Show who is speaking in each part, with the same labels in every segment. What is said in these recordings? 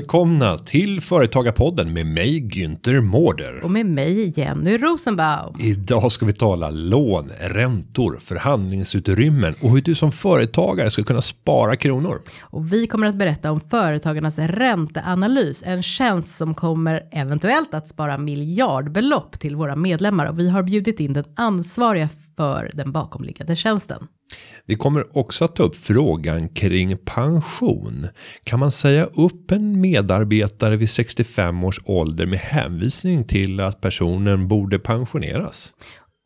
Speaker 1: Välkomna till Företagarpodden med mig Günther Mårder.
Speaker 2: Och med mig Jenny Rosenbaum.
Speaker 1: Idag ska vi tala lån, räntor, förhandlingsutrymmen och hur du som företagare ska kunna spara kronor.
Speaker 2: Och vi kommer att berätta om företagarnas ränteanalys, en tjänst som kommer eventuellt att spara miljardbelopp till våra medlemmar och vi har bjudit in den ansvariga för den bakomliggande tjänsten.
Speaker 1: Vi kommer också att ta upp frågan kring pension. Kan man säga upp en medarbetare vid 65 års ålder med hänvisning till att personen borde pensioneras?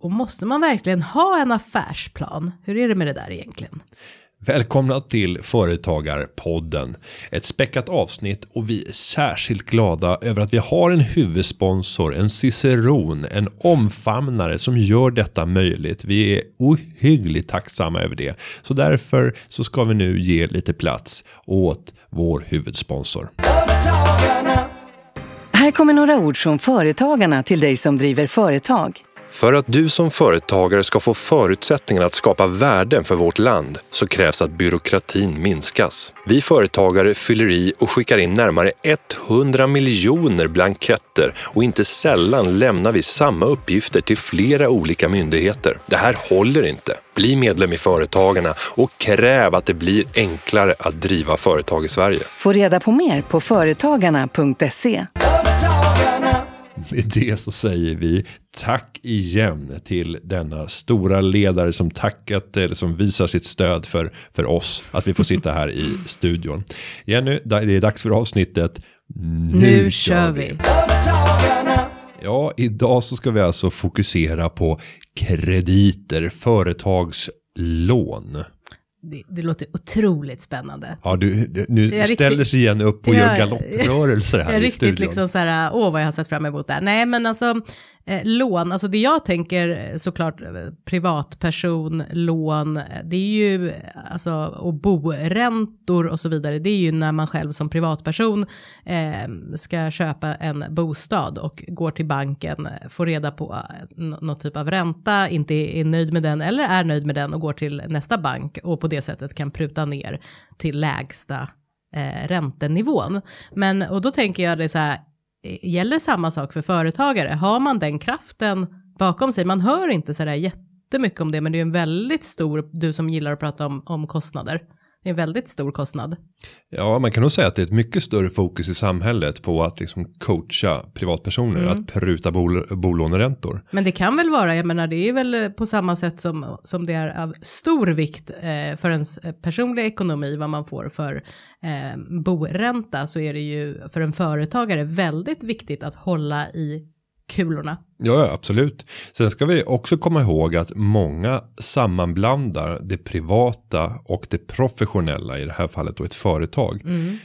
Speaker 2: Och måste man verkligen ha en affärsplan? Hur är det med det där egentligen?
Speaker 1: Välkomna till Företagarpodden. Ett späckat avsnitt och vi är särskilt glada över att vi har en huvudsponsor, en ciceron, en omfamnare som gör detta möjligt. Vi är ohyggligt tacksamma över det. Så därför så ska vi nu ge lite plats åt vår huvudsponsor.
Speaker 3: Här kommer några ord från Företagarna till dig som driver företag.
Speaker 4: För att du som företagare ska få förutsättningar att skapa värden för vårt land så krävs att byråkratin minskas. Vi företagare fyller i och skickar in närmare 100 miljoner blanketter och inte sällan lämnar vi samma uppgifter till flera olika myndigheter. Det här håller inte. Bli medlem i Företagarna och kräv att det blir enklare att driva företag i Sverige.
Speaker 3: Få reda på mer på företagarna.se.
Speaker 1: Med det så säger vi tack igen till denna stora ledare som tackat eller som visar sitt stöd för, för oss att vi får sitta här i studion. Jenny, det är dags för avsnittet.
Speaker 2: Nu, kör vi.
Speaker 5: Företagarna.
Speaker 1: Ja, idag så ska vi alltså fokusera på krediter, företagslån.
Speaker 2: Det, det låter otroligt spännande.
Speaker 1: Ja, du, du nu
Speaker 2: Jag är
Speaker 1: ställer
Speaker 2: riktigt-
Speaker 1: sig igen upp och
Speaker 2: Jag-
Speaker 1: gör galopprörelser här
Speaker 2: jag är
Speaker 1: i
Speaker 2: riktigt
Speaker 1: studion.
Speaker 2: liksom så här, åh vad jag har sett fram emot där. Nej men alltså, eh, lån, alltså det jag tänker eh, såklart eh, privatperson, lån, eh, det är ju alltså, och boräntor och så vidare, det är ju när man själv som privatperson eh, ska köpa en bostad och går till banken, får reda på någon typ av ränta, inte är nöjd med den eller är nöjd med den och går till nästa bank och på det sättet kan pruta ner till lägsta eh, räntenivån. Men, och då tänker jag det så här, gäller samma sak för företagare? Har man den kraften bakom sig? Man hör inte så där jättemycket om det, men det är en väldigt stor, du som gillar att prata om, om kostnader, det är en väldigt stor kostnad.
Speaker 1: Ja, man kan nog säga att det är ett mycket större fokus i samhället på att liksom coacha privatpersoner,
Speaker 2: Mm.
Speaker 1: att pruta bol bolåneräntor.
Speaker 2: Men det kan väl vara, jag menar det är väl på samma sätt som, som det är av stor vikt eh, för ens personliga ekonomi vad man får för eh, boränta så är det ju för en företagare väldigt viktigt att hålla i kulorna.
Speaker 1: Ja, absolut. Sen ska vi också komma ihåg att många sammanblandar det privata och det professionella i det här fallet då ett företag. Mm.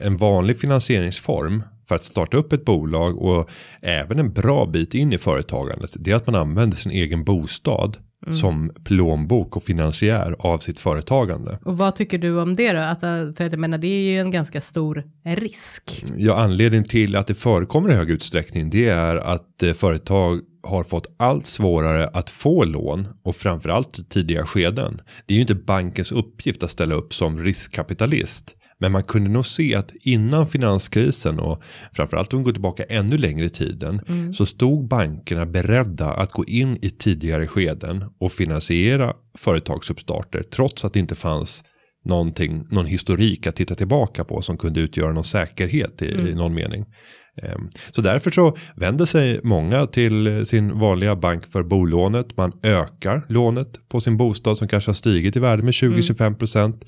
Speaker 1: En vanlig finansieringsform för att starta upp ett bolag och även en bra bit in i företagandet. Det är att man använder sin egen bostad som plånbok och finansiär av sitt företagande.
Speaker 2: Och vad tycker du om det då? Alltså, för jag menar det är ju en ganska stor risk.
Speaker 1: Ja, anledningen till att det förekommer i hög utsträckning det är att eh, företag har fått allt svårare att få lån och framförallt i tidiga skeden. Det är ju inte bankens uppgift att ställa upp som riskkapitalist. Men man kunde nog se att innan finanskrisen och framförallt om vi går tillbaka ännu längre i tiden så stod bankerna beredda att gå in i tidigare skeden och finansiera företagsuppstarter trots att det inte fanns någonting, någon historik att titta tillbaka på som kunde utgöra någon säkerhet i, i någon mening. Ehm, Så därför så vänder sig många till sin vanliga bank för bolånet. Man ökar lånet på sin bostad som kanske har stigit i värde med 20-25%.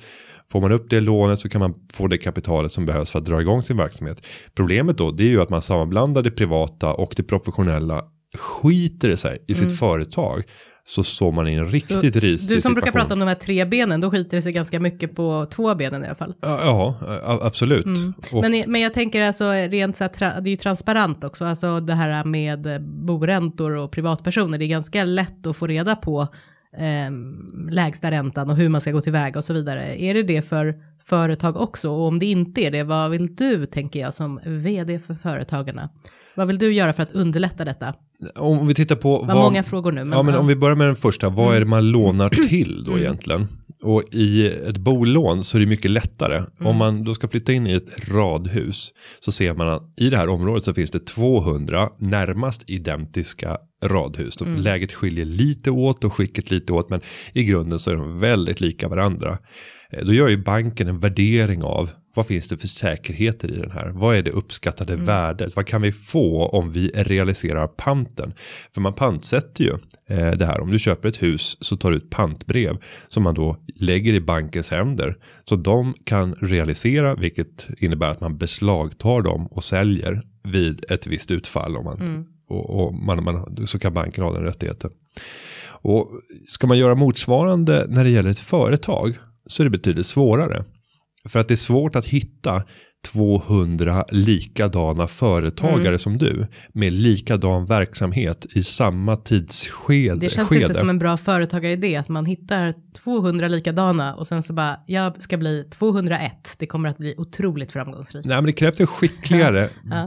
Speaker 1: Får man upp det lånet så kan man få det kapitalet som behövs för att dra igång sin verksamhet. Problemet då det är ju att man sammanblandar det privata och det professionella. Skiter det sig i sitt företag så står man i en
Speaker 2: Så,
Speaker 1: riktigt risig
Speaker 2: du som brukar
Speaker 1: situation.
Speaker 2: prata om de här tre benen, då skiter det sig ganska mycket på två benen i alla fall.
Speaker 1: Ja, ja absolut. Och,
Speaker 2: Men, men jag tänker alltså rent så här, det är ju transparent också, alltså det här med boräntor och privatpersoner, det är ganska lätt att få reda på eh, lägsta räntan och hur man ska gå tillväga och så vidare. Är det det för företag också? Och om det inte är det, vad vill du, tänker jag, som vd för företagarna, vad vill du göra för att underlätta detta?
Speaker 1: Om vi tittar på
Speaker 2: Vad många frågor nu. Men,
Speaker 1: ja, men om vi börjar med den första, vad är det man lånar till
Speaker 2: Mm.
Speaker 1: då egentligen? Och i ett bolån så är det mycket lättare.
Speaker 2: Mm.
Speaker 1: Om man då ska flytta in i ett radhus så ser man att i det här området så finns det 200 närmast identiska radhus.
Speaker 2: Mm.
Speaker 1: Läget skiljer lite åt och skicket lite åt men i grunden så är de väldigt lika varandra. Eh, Då gör ju banken en värdering av vad finns det för säkerheter i den här? Vad är det uppskattade
Speaker 2: Mm.
Speaker 1: värdet? Vad kan vi få om vi realiserar panten? För man pantsätter ju eh, det här. Om du köper ett hus så tar du ut pantbrev som man då lägger i bankens händer. Så de kan realisera vilket innebär att man beslagtar dem och säljer vid ett visst utfall. Om man, och, och man, man, så kan banken ha den rättigheten. Och ska man göra motsvarande när det gäller ett företag så är det betydligt svårare. För att det är svårt att hitta 200 likadana företagare
Speaker 2: Mm.
Speaker 1: som du med likadan verksamhet i samma tidsskede.
Speaker 2: Det känns
Speaker 1: skede.
Speaker 2: inte som en bra företagaridé att man hittar 200 likadana och sen så bara, jag ska bli 201. Det kommer att bli otroligt framgångsrikt.
Speaker 1: Nej men det krävs en skickligare
Speaker 2: Ja.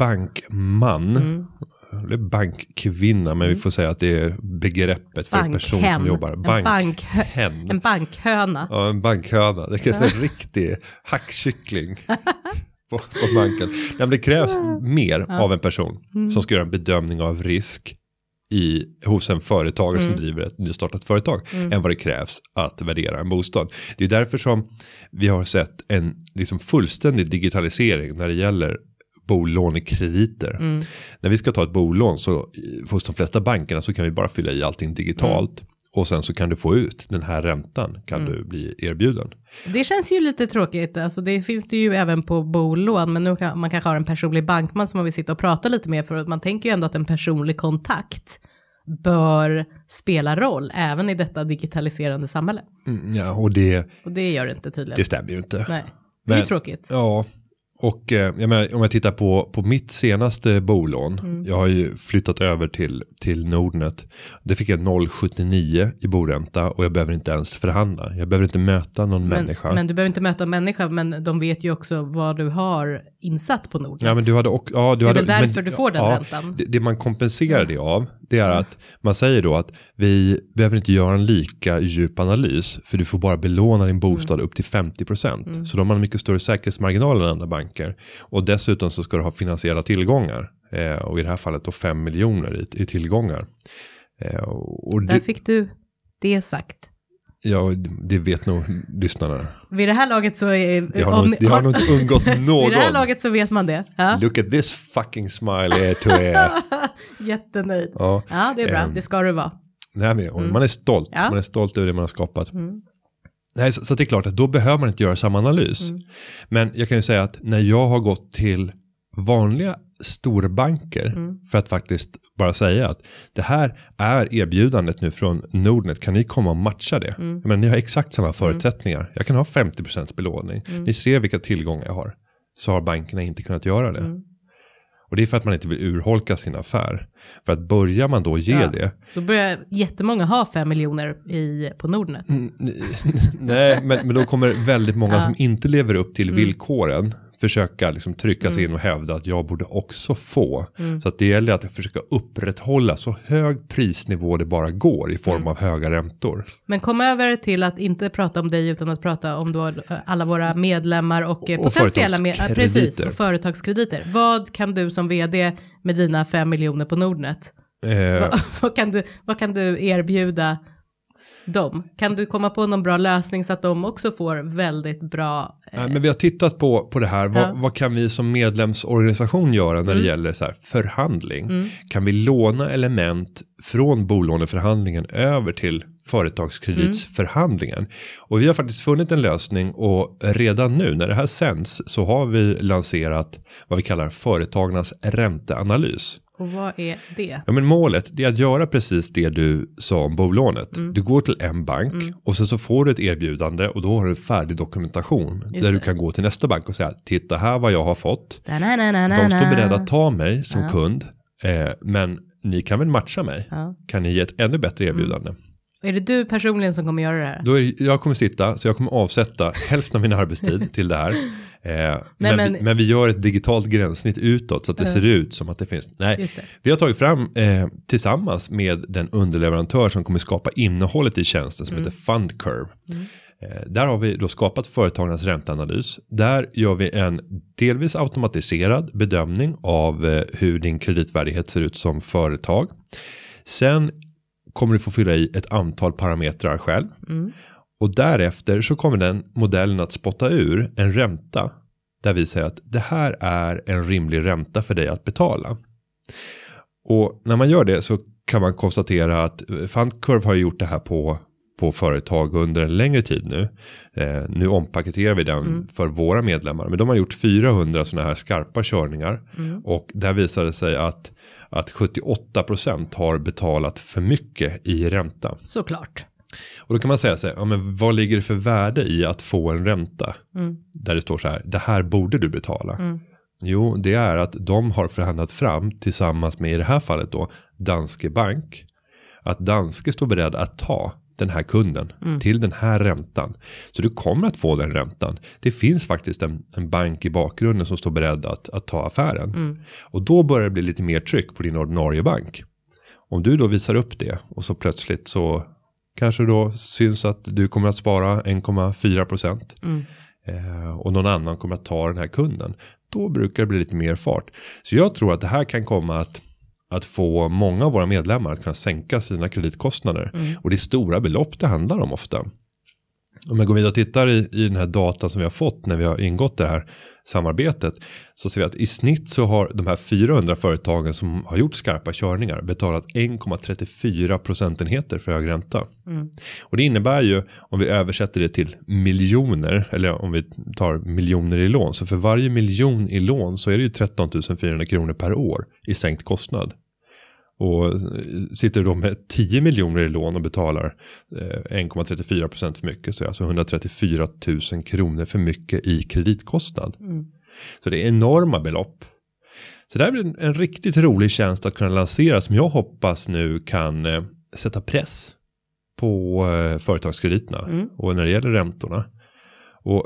Speaker 2: Mm.
Speaker 1: Eller bankkvinna men vi får säga att det är begreppet för en person som jobbar.
Speaker 2: En
Speaker 1: Hen.
Speaker 2: En bankhöna.
Speaker 1: Ja, en bankhöna. Det krävs en riktig hackkyckling på, på banken. Men det krävs mer av en person
Speaker 2: Mm.
Speaker 1: som ska göra en bedömning av risk i, hos en företagare
Speaker 2: Mm.
Speaker 1: som driver ett nystartat företag än vad det krävs att värdera en bostad. Det är därför som vi har sett en liksom fullständig digitalisering när det gäller bolånekrediter.
Speaker 2: Mm.
Speaker 1: När vi ska ta ett bolån så hos de flesta bankerna så kan vi bara fylla i allting digitalt. Och sen så kan du få ut den här räntan kan du bli erbjuden.
Speaker 2: Det känns ju lite tråkigt, alltså det finns det ju även på bolån, men nu kan man kanske har en personlig bankman som man vill sitta och prata lite med, för att man tänker ju ändå att en personlig kontakt bör spela roll även i detta digitaliserande samhälle.
Speaker 1: Mm, ja, och det,
Speaker 2: Och det gör det inte tydligen.
Speaker 1: det stämmer ju inte.
Speaker 2: Nej, det är tråkigt.
Speaker 1: Ja, och eh, jag menar, om jag tittar på, på mitt senaste bolån.
Speaker 2: Mm.
Speaker 1: Jag har ju flyttat över till, till Nordnet. Det fick jag 0,79 i boränta och jag behöver inte ens förhandla. Jag behöver inte möta någon
Speaker 2: Men,
Speaker 1: människa.
Speaker 2: men du behöver inte möta en människa, men de vet ju också vad du har insatt på Nordnet.
Speaker 1: Ja men du hade också, ja du
Speaker 2: Det är
Speaker 1: hade,
Speaker 2: väl därför
Speaker 1: men,
Speaker 2: du får den
Speaker 1: ja,
Speaker 2: räntan.
Speaker 1: Det, det man kompenserar det av, det är att man säger då att vi behöver inte göra en lika djup analys, för du får bara belåna din bostad upp till 50%.
Speaker 2: Mm.
Speaker 1: Så de har en mycket större säkerhetsmarginal än andra banker. Och dessutom så ska du ha finansiella tillgångar. Eh, och i det här fallet då 5 miljoner i, i tillgångar. Eh, och
Speaker 2: Där
Speaker 1: det,
Speaker 2: fick du det sagt.
Speaker 1: ja, det vet nog lyssnarna.
Speaker 2: Vid det här laget så är...
Speaker 1: Det har, nog, det har nog inte undgått någon.
Speaker 2: Vid det här laget så vet man det. Ja.
Speaker 1: Look at this fucking smile er to er.
Speaker 2: Jättenöjd.
Speaker 1: Ja.
Speaker 2: Ja, det är bra.
Speaker 1: Ehm,
Speaker 2: Det ska du vara.
Speaker 1: Nej, men, och Man är stolt.
Speaker 2: Ja.
Speaker 1: Man är stolt över det man har skapat. Nej, så, så det är klart att då behöver man inte göra samma analys. Men jag kan ju säga att när jag har gått till vanliga storbanker för att faktiskt bara säga att det här är erbjudandet nu från Nordnet. Kan ni komma och matcha det? Men ni har exakt samma förutsättningar. Jag kan ha 50% belåning. Ni ser vilka tillgångar jag har. Så har bankerna inte kunnat göra det. Och det är för att man inte vill urholka sin affär. För att börjar man då ge
Speaker 2: Ja.
Speaker 1: det
Speaker 2: Då börjar jättemånga ha fem miljoner i, på Nordnet.
Speaker 1: Nej, men, men då kommer väldigt många
Speaker 2: Ja. Mm.
Speaker 1: som inte lever upp till villkoren försöka liksom trycka sig in och hävda att jag borde också få.
Speaker 2: Mm.
Speaker 1: Så att det gäller att försöka upprätthålla så hög prisnivå det bara går i form
Speaker 2: Mm.
Speaker 1: av höga räntor.
Speaker 2: Men kom över till att inte prata om dig utan att prata om då eh, alla våra medlemmar och, eh,
Speaker 1: Och
Speaker 2: potentiella med, ja, precis,
Speaker 1: företagskrediter.
Speaker 2: och företagskrediter. Vad kan du som vd med dina fem miljoner på Nordnet,
Speaker 1: Eh,
Speaker 2: vad, vad, kan du, vad kan du erbjuda dem? Kan du komma på någon bra lösning så att de också får väldigt bra
Speaker 1: nej, men vi har tittat på, på det här. Vad,
Speaker 2: Ja. Mm.
Speaker 1: vad kan vi som medlemsorganisation göra när det gäller så här förhandling? Kan vi låna element från bolåneförhandlingen över till företagskreditsförhandlingen? Och vi har faktiskt funnit en lösning och redan nu när det här sänds så har vi lanserat vad vi kallar företagarnas ränteanalys.
Speaker 2: Och vad är det?
Speaker 1: Ja, men målet det är att göra precis det du sa om bolånet.
Speaker 2: Mm.
Speaker 1: Du går till en bank och sen så får du ett erbjudande och då har du färdig dokumentation. där du
Speaker 2: det.
Speaker 1: kan gå till nästa bank och säga titta här vad jag har fått. De
Speaker 2: De
Speaker 1: står beredda att ta mig som kund. Eh, men ni kan väl matcha mig?
Speaker 2: Ja.
Speaker 1: Kan ni ge ett ännu bättre erbjudande?
Speaker 2: Är det du personligen som kommer göra det här?
Speaker 1: Då är, jag kommer sitta, så jag kommer avsätta hälften av min arbetstid till det här. Eh, men,
Speaker 2: men-
Speaker 1: vi, men vi gör ett digitalt gränssnitt utåt så att det ser ut som att det finns. Nej,
Speaker 2: det.
Speaker 1: vi har tagit fram eh, tillsammans med den underleverantör som kommer skapa innehållet i tjänsten som heter Fundcurve. Eh, där har vi då skapat företagarnas ränteanalys. Där gör vi en delvis automatiserad bedömning av eh, hur din kreditvärdighet ser ut som företag. Sen kommer du få fylla i ett antal parametrar själv. Och därefter så kommer den modellen att spotta ur en ränta. Där vi säger att det här är en rimlig ränta för dig att betala. Och när man gör det så kan man konstatera att Fundcurve har gjort det här på, på företag under en längre tid nu. Eh, nu ompaketerar vi den för våra medlemmar. Men de har gjort 400 sådana här skarpa körningar. Och där visar det sig att, att 78% har betalat för mycket i ränta.
Speaker 2: Såklart.
Speaker 1: Och då kan man säga så här, ja, men vad ligger det för värde i att få en ränta? Där det står så här, det här borde du betala. Jo, det är att de har förhandlat fram tillsammans med i det här fallet då Danske Bank. Att Danske står beredd att ta den här kunden till den här räntan. Så du kommer att få den räntan. Det finns faktiskt en, en bank i bakgrunden som står beredd att, att ta affären. Och då börjar det bli lite mer tryck på din ordinarie bank. Om du då visar upp det och så plötsligt så kanske då syns att du kommer att spara 1,4 procent. Eh, och någon annan kommer att ta den här kunden. Då brukar det bli lite mer fart. Så jag tror att det här kan komma att, att få många av våra medlemmar att kunna sänka sina kreditkostnader. Och det är stora belopp det handlar om ofta. Om jag går vidare och tittar i, i den här datan som vi har fått när vi har ingått det här samarbetet. Så ser vi att i snitt så har de här 400 företagen som har gjort skarpa körningar betalat 1,34 procentenheter för hög ränta. Och det innebär ju om vi översätter det till miljoner eller om vi tar miljoner i lån. Så för varje miljon i lån så är det ju 13 400 kronor per år i sänkt kostnad. Och eh, sitter du då med 10 miljoner i lån och betalar eh, 1,34 procent för mycket så är det alltså 134 000 kronor för mycket i kreditkostnad. Så det är enorma belopp. Så det här blir en, riktigt rolig tjänst att kunna lansera som jag hoppas nu kan eh, sätta press på eh, företagskrediterna och när det gäller räntorna. Och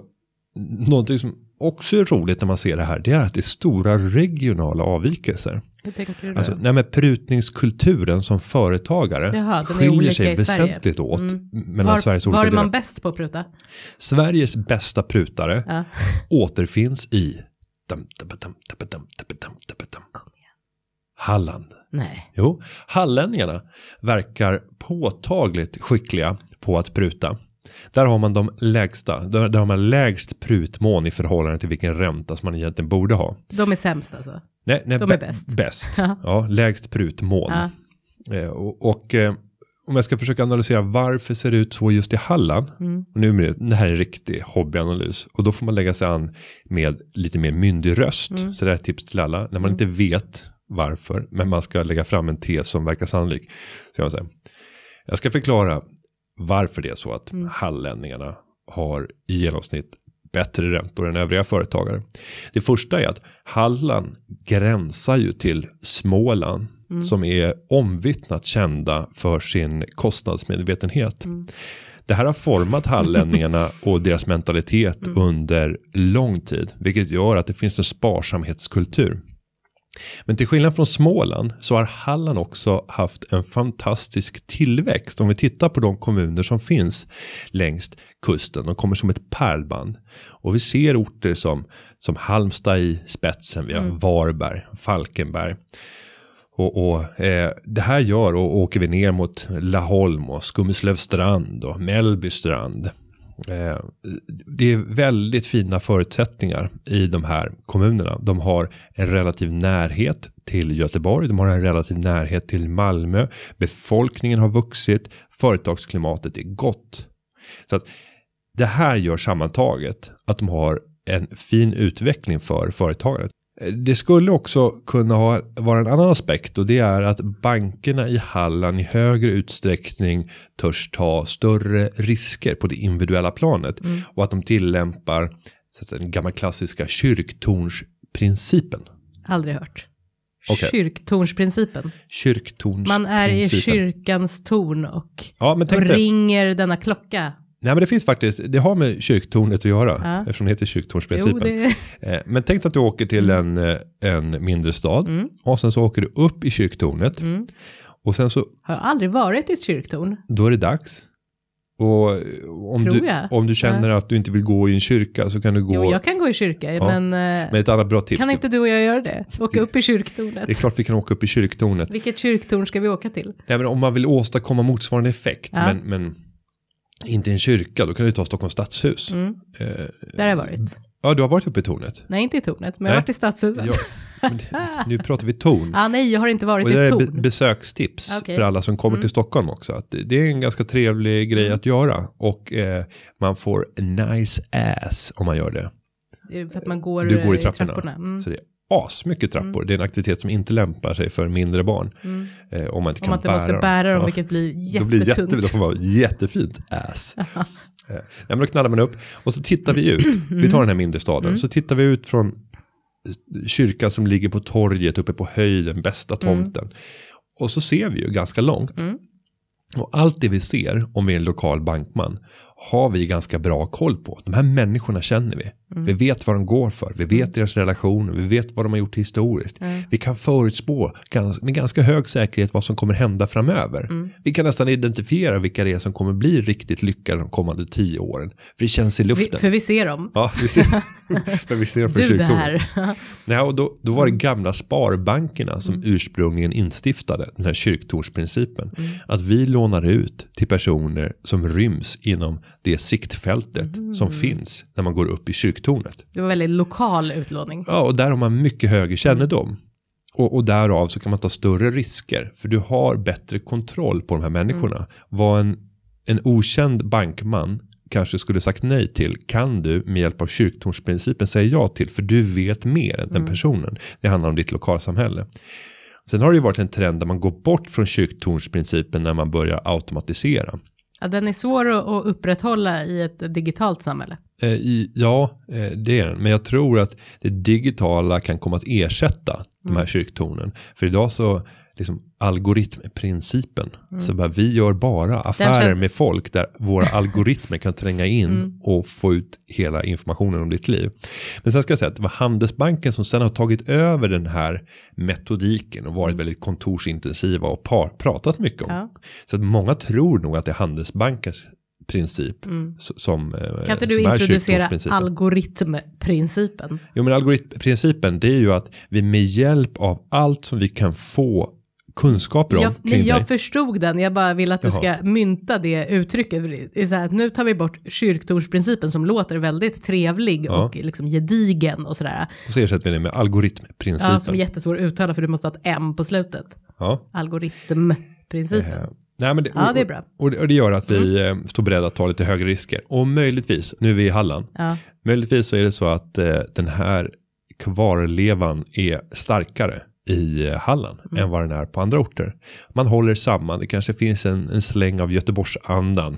Speaker 1: någonting som också är roligt när man ser det här, det är att det är stora regionala avvikelser.
Speaker 2: Hur tänker du
Speaker 1: alltså, nej, men prutningskulturen som företagare
Speaker 2: Jaha,
Speaker 1: skiljer sig väsentligt åt
Speaker 2: mm.
Speaker 1: mellan
Speaker 2: var,
Speaker 1: Sveriges olika
Speaker 2: Var är man bäst på att pruta?
Speaker 1: Sveriges bästa prutare
Speaker 2: ja.
Speaker 1: återfinns i Halland.
Speaker 2: Nej.
Speaker 1: Jo, hallänningarna verkar påtagligt skickliga på att pruta. Där har man de lägsta, där, där har man lägst prutmån i förhållande till vilken ränta som man egentligen borde ha.
Speaker 2: De är sämst alltså.
Speaker 1: Nej, nej,
Speaker 2: De är
Speaker 1: bä-
Speaker 2: bäst.
Speaker 1: Bäst.
Speaker 2: Ja.
Speaker 1: Lägst prutmån.
Speaker 2: Ja.
Speaker 1: Eh, och och eh, om jag ska försöka analysera varför ser det ut så just i Halland.
Speaker 2: Mm.
Speaker 1: Och nu är det, här är en riktig hobbyanalys. Och då får man lägga sig an med lite mer myndig röst.
Speaker 2: Mm.
Speaker 1: Så det här är ett tips till alla. När man inte vet varför, men man ska lägga fram en tes som verkar sannolik. Så jag, säga, jag ska förklara varför det är så att
Speaker 2: Mm.
Speaker 1: hallänningarna har i genomsnitt bättre räntor än övriga företagare. Det första är att Halland gränsar ju till Småland som är omvittnat kända för sin kostnadsmedvetenhet. Det här har format hallänningarna och deras mentalitet under lång tid, vilket gör att det finns en sparsamhetskultur. Men till skillnad från Småland så har Halland också haft en fantastisk tillväxt. Om vi tittar på de kommuner som finns längs kusten. De kommer som ett pärlband. Och vi ser orter som, som Halmstad i spetsen. Vi har Varberg, Falkenberg. Och, och eh, det här gör, och åker vi ner mot Laholm och Skummeslövstrand och Mellbystrand. Eh, det är väldigt fina förutsättningar i de här kommunerna. De har en relativ närhet till Göteborg, de har en relativ närhet till Malmö. Befolkningen har vuxit, företagsklimatet är gott. Så att det här gör sammantaget att de har en fin utveckling för företaget. Det skulle också kunna ha, vara en annan aspekt och det är att bankerna i Halland i högre utsträckning törs ta större risker på det individuella planet och att de tillämpar så den gamla klassiska kyrktornsprincipen.
Speaker 2: Aldrig hört.
Speaker 1: Okej.
Speaker 2: Kyrktornsprincipen.
Speaker 1: Kyrktornsprincipen.
Speaker 2: Man är i kyrkans torn och,
Speaker 1: Ja,
Speaker 2: ringer denna klocka.
Speaker 1: Nej, men det finns faktiskt, det har med kyrktornet att göra.
Speaker 2: Ja.
Speaker 1: Eftersom det heter kyrktornsprincipen.
Speaker 2: det,
Speaker 1: Eh, Men tänk att du åker till en, eh, en mindre stad.
Speaker 2: Mm.
Speaker 1: Och sen så åker du upp i kyrktornet. Och sen så,
Speaker 2: har jag aldrig varit i ett kyrktorn.
Speaker 1: då är det dags. Och om,
Speaker 2: Tror
Speaker 1: du,
Speaker 2: jag.
Speaker 1: om du känner att du inte vill gå i en kyrka så kan du gå
Speaker 2: Jo, jag kan gå i kyrka, men,
Speaker 1: med
Speaker 2: eh,
Speaker 1: ett annat bra tips.
Speaker 2: kan inte du och jag göra det? Åka upp i kyrktornet.
Speaker 1: Det är klart vi kan åka upp i kyrktornet.
Speaker 2: Vilket kyrktorn ska vi åka till?
Speaker 1: Nej, men om man vill åstadkomma motsvarande effekt,
Speaker 2: Ja.
Speaker 1: men, men inte i en kyrka, då kan du ta Stockholms stadshus.
Speaker 2: Mm.
Speaker 1: Eh,
Speaker 2: Där har jag varit.
Speaker 1: ja, du har varit uppe i tornet.
Speaker 2: Nej, inte i tornet, men jag har
Speaker 1: Nej.
Speaker 2: varit i stadshuset.
Speaker 1: Ja, det, nu pratar vi torn.
Speaker 2: Ah, nej, jag har inte varit
Speaker 1: Och
Speaker 2: i
Speaker 1: det
Speaker 2: ett
Speaker 1: är be-
Speaker 2: torn.
Speaker 1: besökstips.
Speaker 2: Mm.
Speaker 1: för alla som kommer till Stockholm också. Att det- det är en ganska trevlig grej att göra. Och eh, man får nice ass om man gör det.
Speaker 2: Det För att man går,
Speaker 1: Du går i
Speaker 2: eh,
Speaker 1: trapporna.
Speaker 2: Mm.
Speaker 1: Så det är asmycket trappor. Det är en aktivitet som inte lämpar sig för mindre barn. Eh, om man inte
Speaker 2: Om
Speaker 1: kan
Speaker 2: man
Speaker 1: bära
Speaker 2: måste
Speaker 1: dem.
Speaker 2: bära dem,
Speaker 1: Ja.
Speaker 2: vilket blir
Speaker 1: Då blir det jätte,
Speaker 2: jättetungt.
Speaker 1: då får man vara jättefint ass. Eh, Nej, men då knallar man upp och så tittar vi ut. Vi tar den här mindre staden.
Speaker 2: Mm.
Speaker 1: Så tittar vi ut från kyrkan som ligger på torget uppe på höjden, bästa
Speaker 2: Mm.
Speaker 1: tomten. Och så ser vi ju ganska långt. Och allt det vi ser om vi är en lokal bankman har vi ganska bra koll på. De här människorna känner vi.
Speaker 2: Mm.
Speaker 1: Vi vet vad de går för. Vi vet deras relationer. Vi vet vad de har gjort historiskt. Vi kan förutspå gans- med ganska hög säkerhet vad som kommer hända framöver.
Speaker 2: Mm.
Speaker 1: Vi kan nästan identifiera vilka det är som kommer bli riktigt lyckade de kommande tio åren. För det känns i
Speaker 2: Vi,
Speaker 1: luften.
Speaker 2: för vi ser dem.
Speaker 1: Ja, vi ser, för vi ser dem från
Speaker 2: Du där.
Speaker 1: Nej, och då, då var det gamla sparbankerna som ursprungligen instiftade den här kyrktornsprincipen. Att vi lånar ut till personer som ryms inom det siktfältet som finns när man går upp i kyrktornet.
Speaker 2: Det var väldigt lokal utlåning.
Speaker 1: Ja, och där har man mycket högre kännedom. Och, och därav så kan man ta större risker. För du har bättre kontroll på de här människorna. Vad en, en okänd bankman kanske skulle sagt nej till kan du med hjälp av kyrktornsprincipen säga ja till. För du vet mer än den personen. Det handlar om ditt lokalsamhälle. Sen har det ju varit en trend där man går bort från kyrktornsprincipen när man börjar automatisera.
Speaker 2: Ja, den är svår att, upprätthålla i ett digitalt samhälle.
Speaker 1: Eh, i, ja, eh, det är den. Men jag tror att det digitala kan komma att ersätta de här kyrktornen. För idag så, liksom algoritmprincipen. Så bara, vi gör bara affärer
Speaker 2: känns-
Speaker 1: med folk där våra algoritmer kan tränga in och få ut hela informationen om ditt liv. Men sen ska jag säga att det var Handelsbanken som sen har tagit över den här metodiken och varit väldigt kontorsintensiva och par, pratat mycket om.
Speaker 2: Ja.
Speaker 1: Så att många tror nog att det är Handelsbankens princip s- som eh,
Speaker 2: Kan inte du introducera algoritmprincipen?
Speaker 1: Jo men algoritmprincipen det är ju att vi med hjälp av allt som vi kan få kunskaper om
Speaker 2: Jag, nej, jag förstod den, jag bara vill att du
Speaker 1: Jaha.
Speaker 2: ska mynta det uttrycket. För Det är så här, nu tar vi bort kyrktornsprincipen som låter väldigt trevlig
Speaker 1: Ja.
Speaker 2: och liksom gedigen och sådär.
Speaker 1: Och så ersätter vi det med algoritmprincipen.
Speaker 2: Ja, som är jättesvår att uttala för du måste ha ett M på slutet.
Speaker 1: Ja.
Speaker 2: Algoritmprincipen.
Speaker 1: Eh, Nej, men det,
Speaker 2: Ja,
Speaker 1: och-
Speaker 2: det är bra. Mm.
Speaker 1: Och, och det gör att vi eh, står beredda att ta lite högre risker. Och möjligtvis, nu är vi i Halland,
Speaker 2: Ja.
Speaker 1: möjligtvis så är det så att eh, den här kvarlevan är starkare i eh, Halland
Speaker 2: Mm.
Speaker 1: än vad den är på andra orter. Man håller samman, det kanske finns en, en släng av Göteborgsandan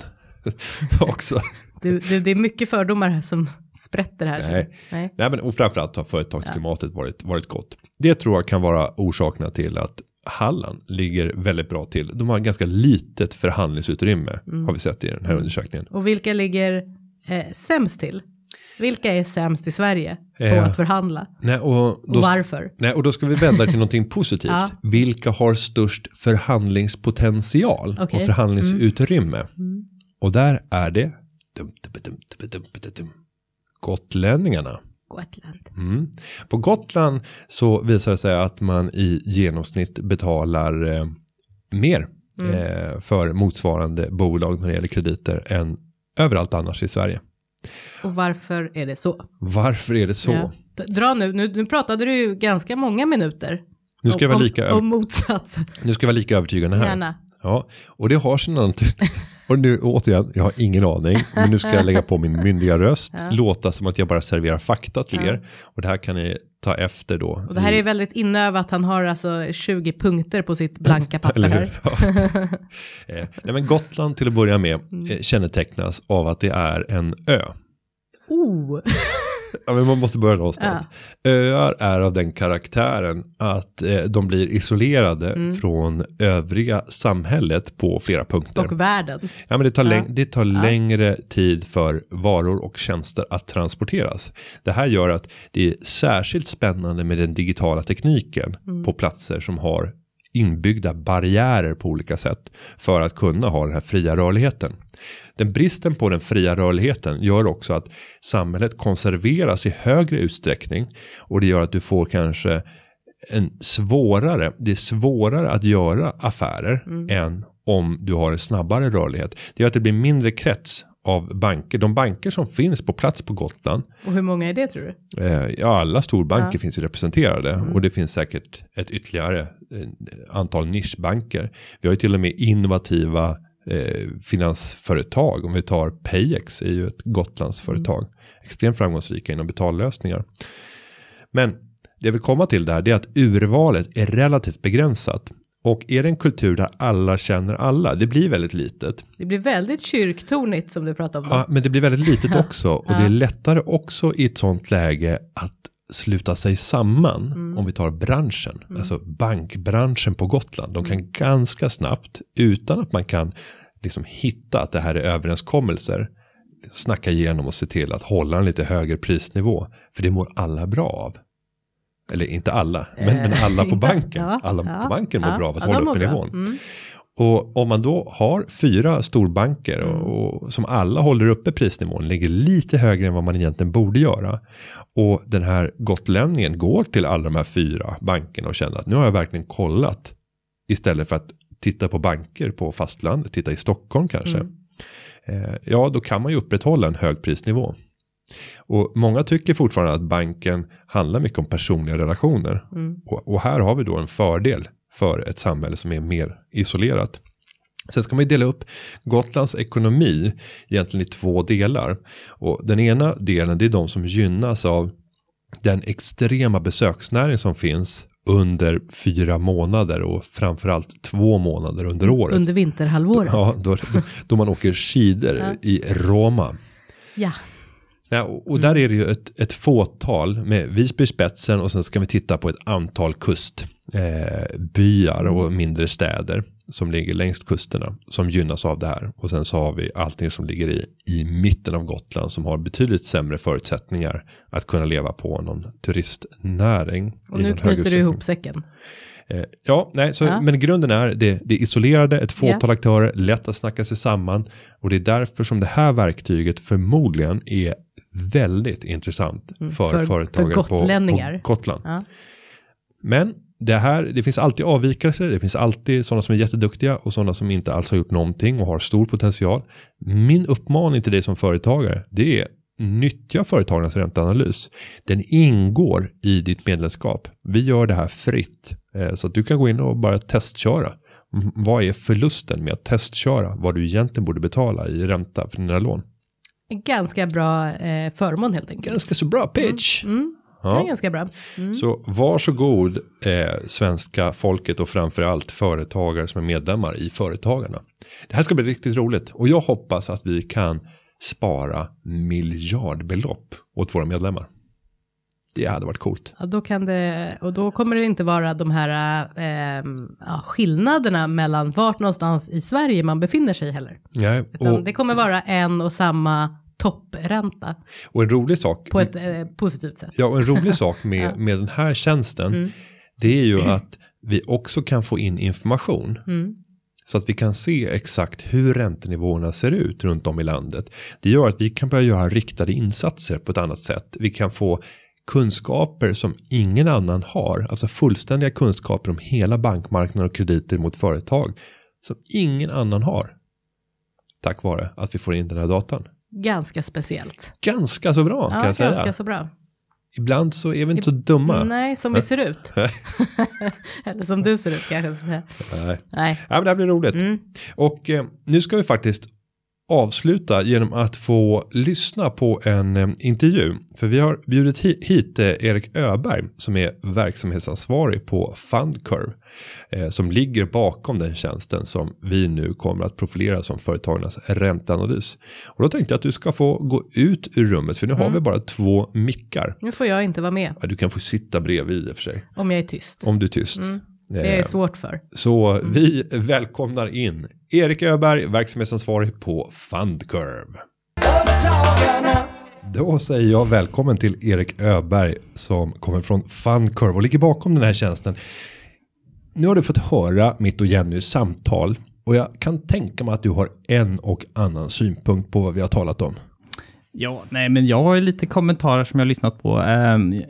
Speaker 1: också.
Speaker 2: Du, du, det är mycket fördomar här som sprätter här.
Speaker 1: Nej.
Speaker 2: Nej.
Speaker 1: Nej, men, och framförallt har företagsklimatet varit, varit gott. Det tror jag kan vara orsakerna till att Halland ligger väldigt bra till. De har ganska litet förhandlingsutrymme
Speaker 2: Mm.
Speaker 1: har vi sett i den här undersökningen.
Speaker 2: Och vilka ligger eh, sämst till? Vilka är sämst i Sverige på
Speaker 1: Eh,
Speaker 2: att förhandla?
Speaker 1: Nej, och då,
Speaker 2: Och varför?
Speaker 1: nej, och då ska vi vända till någonting positivt.
Speaker 2: Ja.
Speaker 1: Vilka har störst förhandlingspotential.
Speaker 2: Mm.
Speaker 1: och förhandlingsutrymme? Och där är det dum, dum, dum, dum, dum, dum, dum, gotlänningarna.
Speaker 2: Gotland.
Speaker 1: Mm. På Gotland så visar det sig att man i genomsnitt betalar eh, mer
Speaker 2: Mm.
Speaker 1: eh, för motsvarande bolag när det gäller krediter än överallt annars i Sverige.
Speaker 2: Och varför är det så?
Speaker 1: Varför är det så?
Speaker 2: Ja. Dra nu, nu, nu pratade du ju ganska många minuter.
Speaker 1: Nu ska jag vara lika,
Speaker 2: om, motsats.
Speaker 1: nu ska jag vara lika övertygande här.
Speaker 2: Gärna.
Speaker 1: Ja, och det har sina natur- Och nu återigen, jag har ingen aning, men nu ska jag lägga på min myndiga röst, låta som att jag bara serverar fakta till er. Och det här kan ni ta efter då.
Speaker 2: Och det här
Speaker 1: i-
Speaker 2: är väldigt inövat, han har alltså 20 punkter på sitt blanka papper här.
Speaker 1: Eh, Nej, men Gotland till att börja med
Speaker 2: Mm.
Speaker 1: eh, kännetecknas av att det är en ö.
Speaker 2: Oh,
Speaker 1: Ja, men man måste börja någonstans. Öar är av den karaktären att eh, de blir isolerade från övriga samhället på flera punkter.
Speaker 2: Och världen.
Speaker 1: Ja, men det tar, läng- det tar längre tid för varor och tjänster att transporteras. Det här gör att det är särskilt spännande med den digitala tekniken på platser som har inbyggda barriärer på olika sätt för att kunna ha den här fria rörligheten. Den bristen på den fria rörligheten gör också att samhället konserveras i högre utsträckning och det gör att du får kanske en svårare, det är svårare att göra affärer än om du har en snabbare rörlighet. Det gör att det blir mindre krets av banker. De banker som finns på plats på Gotland,
Speaker 2: Och hur många är det tror du?
Speaker 1: eh, ja alla storbanker finns ju representerade och det finns säkert ett ytterligare antal nischbanker. Vi har ju till och med innovativa eh, finansföretag. Om vi tar Payex är ju ett Gotlandsföretag. Extremt framgångsrika inom betallösningar. Men det jag vill komma till där det är att urvalet är relativt begränsat. Och är det en kultur där alla känner alla, det blir väldigt litet.
Speaker 2: Det blir väldigt kyrktornigt som du pratade om.
Speaker 1: Ja, men det blir väldigt litet också. Och det är lättare också i ett sånt läge att sluta sig samman. Om vi tar branschen, alltså bankbranschen på Gotland. De kan ganska snabbt, utan att man kan liksom hitta att det här är överenskommelser, snacka igenom och se till att hålla en lite högre prisnivå. För det mår alla bra av. Eller inte alla, men, men alla på banken. Alla på banken mår bra av att hålla uppe nivån.
Speaker 2: Mm.
Speaker 1: Och om man då har fyra storbanker och, och som alla håller uppe prisnivån, ligger lite högre än vad man egentligen borde göra. Och den här gotlänningen går till alla de här fyra bankerna och känner att nu har jag verkligen kollat. Istället för att titta på banker på fastlandet, titta i Stockholm kanske. Eh, ja, då kan man ju upprätthålla en hög prisnivå. Och många tycker fortfarande att banken handlar mycket om personliga relationer. Och, och här har vi då en fördel för ett samhälle som är mer isolerat. Sen ska man ju dela upp Gotlands ekonomi egentligen i två delar. Och den ena delen det är de som gynnas av den extrema besöksnäring som finns under fyra månader och framförallt två månader under året.
Speaker 2: Under vinterhalvåret.
Speaker 1: Ja, då, då, då man åker skidor i Roma.
Speaker 2: Ja.
Speaker 1: Ja, och, och där är det ju ett, ett fåtal med Visby spetsen och sen ska vi titta på ett antal kustbyar eh, byar och mindre städer som ligger längs kusterna som gynnas av det här. Och sen så har vi allting som ligger i, i mitten av Gotland som har betydligt sämre förutsättningar att kunna leva på någon turistnäring.
Speaker 2: Och nu knyter du ihop säcken.
Speaker 1: Eh, ja, nej, så,
Speaker 2: Ja.
Speaker 1: men grunden är det, det är isolerade, ett fåtal aktörer, lätt att snacka sig samman och det är därför som det här verktyget förmodligen är väldigt intressant för,
Speaker 2: Mm, för-
Speaker 1: företagare
Speaker 2: för
Speaker 1: på, på Gotland.
Speaker 2: Ja.
Speaker 1: Men det här, det finns alltid avvikelser, det finns alltid sådana som är jätteduktiga och sådana som inte alls har gjort någonting och har stor potential. Min uppmaning till dig som företagare, det är nyttja företagarnas ränteanalys. Den ingår i ditt medlemskap. Vi gör det här fritt eh, så att du kan gå in och bara testköra. Mm, Vad är förlusten med att testköra vad du egentligen borde betala i ränta för dina lån?
Speaker 2: Ganska bra eh, förmån helt enkelt.
Speaker 1: Ganska så bra pitch.
Speaker 2: Mm. Det
Speaker 1: Ja.
Speaker 2: är ganska bra.
Speaker 1: Så varsågod eh, svenska folket och framförallt företagare som är medlemmar i Företagarna. Det här ska bli riktigt roligt och jag hoppas att vi kan spara miljardbelopp åt våra medlemmar. Det hade varit coolt.
Speaker 2: Ja, då kan det, och då kommer det inte vara de här eh, skillnaderna mellan vart någonstans i Sverige man befinner sig heller.
Speaker 1: Nej,
Speaker 2: Utan
Speaker 1: och,
Speaker 2: det kommer vara en och samma toppränta
Speaker 1: och en rolig sak.
Speaker 2: på ett eh, positivt sätt.
Speaker 1: Ja, och en rolig sak med, med den här tjänsten.
Speaker 2: Mm.
Speaker 1: Det är ju att vi också kan få in information.
Speaker 2: Mm.
Speaker 1: Så att vi kan se exakt hur räntenivåerna ser ut runt om i landet. Det gör att vi kan börja göra riktade insatser på ett annat sätt. Vi kan få kunskaper som ingen annan har. Alltså fullständiga kunskaper om hela bankmarknaden och krediter mot företag. Som ingen annan har. Tack vare att vi får in den här datan.
Speaker 2: Ganska speciellt.
Speaker 1: Ganska så bra kan
Speaker 2: Ja,
Speaker 1: jag säga.
Speaker 2: ganska så bra.
Speaker 1: Ibland så är vi inte så dumma.
Speaker 2: Nej, som vi ser ut. Eller som du ser ut kanske.
Speaker 1: Nej.
Speaker 2: Nej.
Speaker 1: Ja, men det här blir roligt.
Speaker 2: Mm.
Speaker 1: Och eh, nu ska vi faktiskt avsluta genom att få lyssna på en eh, intervju. För vi har bjudit hit eh, Erik Öberg som är verksamhetsansvarig på Fundcurve. Eh, som ligger bakom den tjänsten som vi nu kommer att profilera som företagarnas ränteanalys. Och då tänkte jag att du ska få gå ut ur rummet för nu har vi bara två mickar.
Speaker 2: Nu får jag inte vara med
Speaker 1: Du kan få sitta bredvid i och för sig.
Speaker 2: om jag är tyst.
Speaker 1: Om du är tyst.
Speaker 2: Det är
Speaker 1: Eh,
Speaker 2: svårt för.
Speaker 1: Så vi välkomnar in Erik Öberg, verksamhetsansvarig på Fundcurve. Då säger jag välkommen till Erik Öberg som kommer från Fundcurve och ligger bakom den här tjänsten. Nu har du fått höra mitt och Jennys samtal och jag kan tänka mig att du har en och annan synpunkt på vad vi har talat om.
Speaker 6: Ja, nej, men jag har lite kommentarer som jag har lyssnat på. Ehm,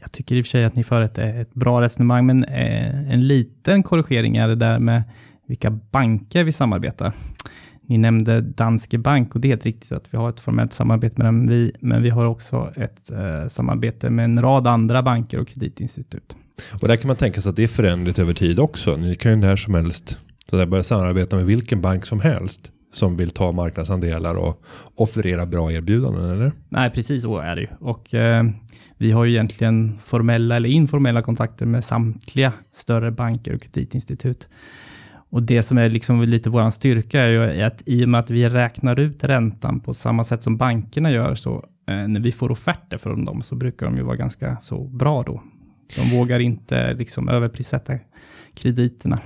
Speaker 6: jag tycker i och för sig att ni för ett, ett bra resonemang, men eh, en liten korrigering är det där med vilka banker vi samarbetar. Ni nämnde Danske Bank och det är helt riktigt att vi har ett formellt samarbete med dem, vi, men vi har också ett eh, samarbete med en rad andra banker och kreditinstitut.
Speaker 1: Och där kan man tänka sig att det är förändligt över tid också. Ni kan ju när som helst så där börja samarbeta med vilken bank som helst som vill ta marknadsandelar och offerera bra erbjudanden eller?
Speaker 6: Nej, precis så är det ju. Och eh, vi har ju egentligen formella eller informella kontakter med samtliga större banker och kreditinstitut. Och det som är liksom lite vår styrka är ju att i och med att vi räknar ut räntan på samma sätt som bankerna gör, så eh, när vi får offerter från dem så brukar de ju vara ganska så bra då. De vågar inte liksom överprissätta krediterna.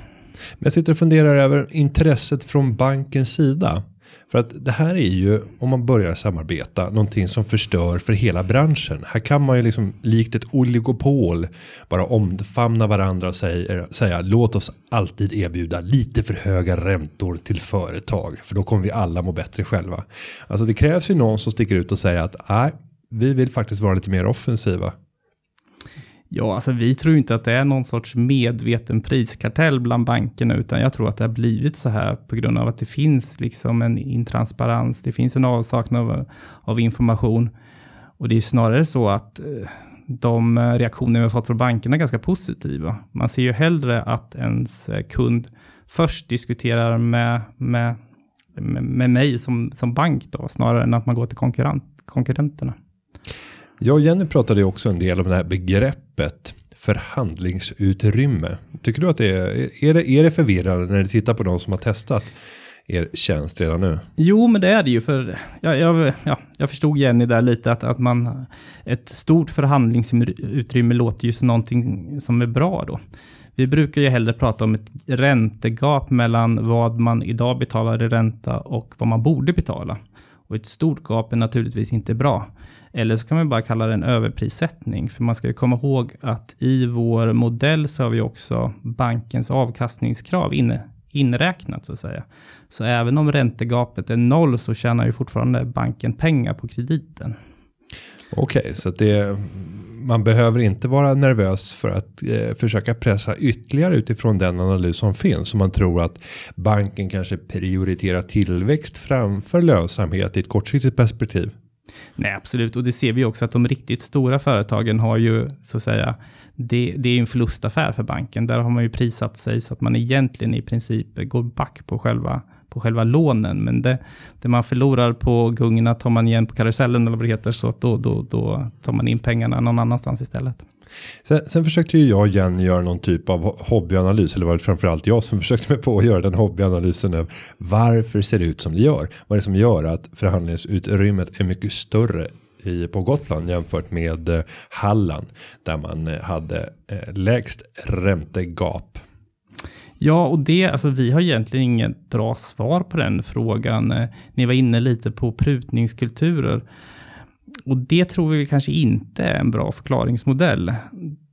Speaker 1: Men jag sitter och funderar över intresset från bankens sida. För att det här är ju, om man börjar samarbeta, någonting som förstör för hela branschen. Här kan man ju liksom likt ett oligopol bara omfamna varandra och säga, säga låt oss alltid erbjuda lite för höga räntor till företag. För då kommer vi alla må bättre själva. Alltså det krävs ju någon som sticker ut och säger att nej, vi vill faktiskt vara lite mer offensiva.
Speaker 6: Ja, alltså vi tror inte att det är någon sorts medveten priskartell bland bankerna, utan jag tror att det har blivit så här på grund av att det finns liksom en intransparens, det finns en avsaknad av, av information. Och det är snarare så att eh, de eh, reaktioner vi har fått från bankerna är ganska positiva. Man ser ju hellre att ens eh, kund först diskuterar med, med, med, med mig som, som bank då, snarare än att man går till konkurrent, konkurrenterna.
Speaker 1: Jag och Jenny pratade ju också en del om det här begreppet förhandlingsutrymme. Tycker du att det är, är det, är det förvirrande när du tittar på de som har testat er tjänst redan nu?
Speaker 6: Jo, men det är det ju, för jag, jag, ja, jag förstod Jenny där lite, att, att man, ett stort förhandlingsutrymme låter ju som någonting som är bra då. Vi brukar ju hellre prata om ett räntegap mellan vad man idag betalar i ränta och vad man borde betala. Och ett stort gap är naturligtvis inte bra. Eller så kan man bara kalla det en överprissättning. För man ska ju komma ihåg att i vår modell så har vi också bankens avkastningskrav inne, inräknat så att säga. Så även om räntegapet är noll så tjänar ju fortfarande banken pengar på krediten.
Speaker 1: Okej, så att det man behöver inte vara nervös för att eh, försöka pressa ytterligare utifrån den analys som finns. Om man tror att banken kanske prioriterar tillväxt framför lönsamhet i ett kortsiktigt perspektiv.
Speaker 6: Nej, absolut. Och det ser vi också att de riktigt stora företagen har ju, så att säga, det, det är en förlustaffär för banken. Där har man ju prissatt sig så att man egentligen i princip går back på själva, på själva lånen. Men det, det man förlorar på gungorna tar man igen på karusellen eller vad det heter. Så att då, då, då tar man in pengarna någon annanstans istället.
Speaker 1: Sen, sen försökte ju jag igen göra någon typ av hobbyanalys. Eller var det framförallt jag som försökte mig på att göra den hobbyanalysen. Av varför ser det ut som det gör? Vad är det som gör att förhandlingsutrymmet är mycket större i, på Gotland jämfört med eh, Halland. Där man eh, hade eh, lägst räntegap.
Speaker 6: Ja, och det, alltså vi har egentligen inget bra svar på den frågan. Eh, ni var inne lite på prutningskulturer. Och det tror vi kanske inte är en bra förklaringsmodell.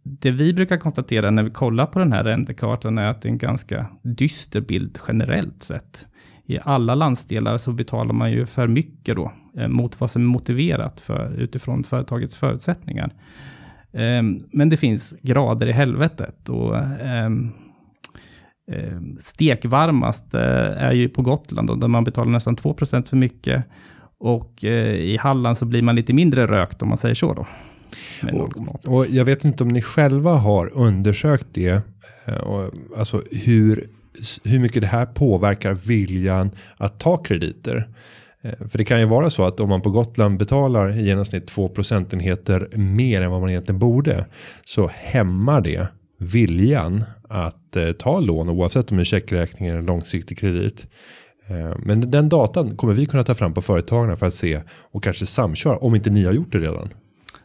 Speaker 6: Det vi brukar konstatera när vi kollar på den här räntekartan är att det är en ganska dyster bild generellt sett. I alla landsdelar så betalar man ju för mycket då, eh, mot vad som är motiverat för, utifrån företagets förutsättningar. Ehm, men det finns grader i helvetet och ehm, stekvarmast eh, är ju på Gotland, där man betalar nästan 2% för mycket. Och eh, i Halland så blir man lite mindre rökt om man säger så då. 0,8.
Speaker 1: Och jag vet inte om ni själva har undersökt det. eh, Och, alltså hur hur mycket det här påverkar viljan att ta krediter. Eh, för det kan ju vara så att om man på Gotland betalar i genomsnitt 2 procentenheter mer än vad man egentligen borde. Så hämmar det viljan att eh, ta lån oavsett om det är checkräkning eller långsiktig kredit. Eh, men den datan kommer vi kunna ta fram på företagen för att se och kanske samköra om inte ni har gjort det redan.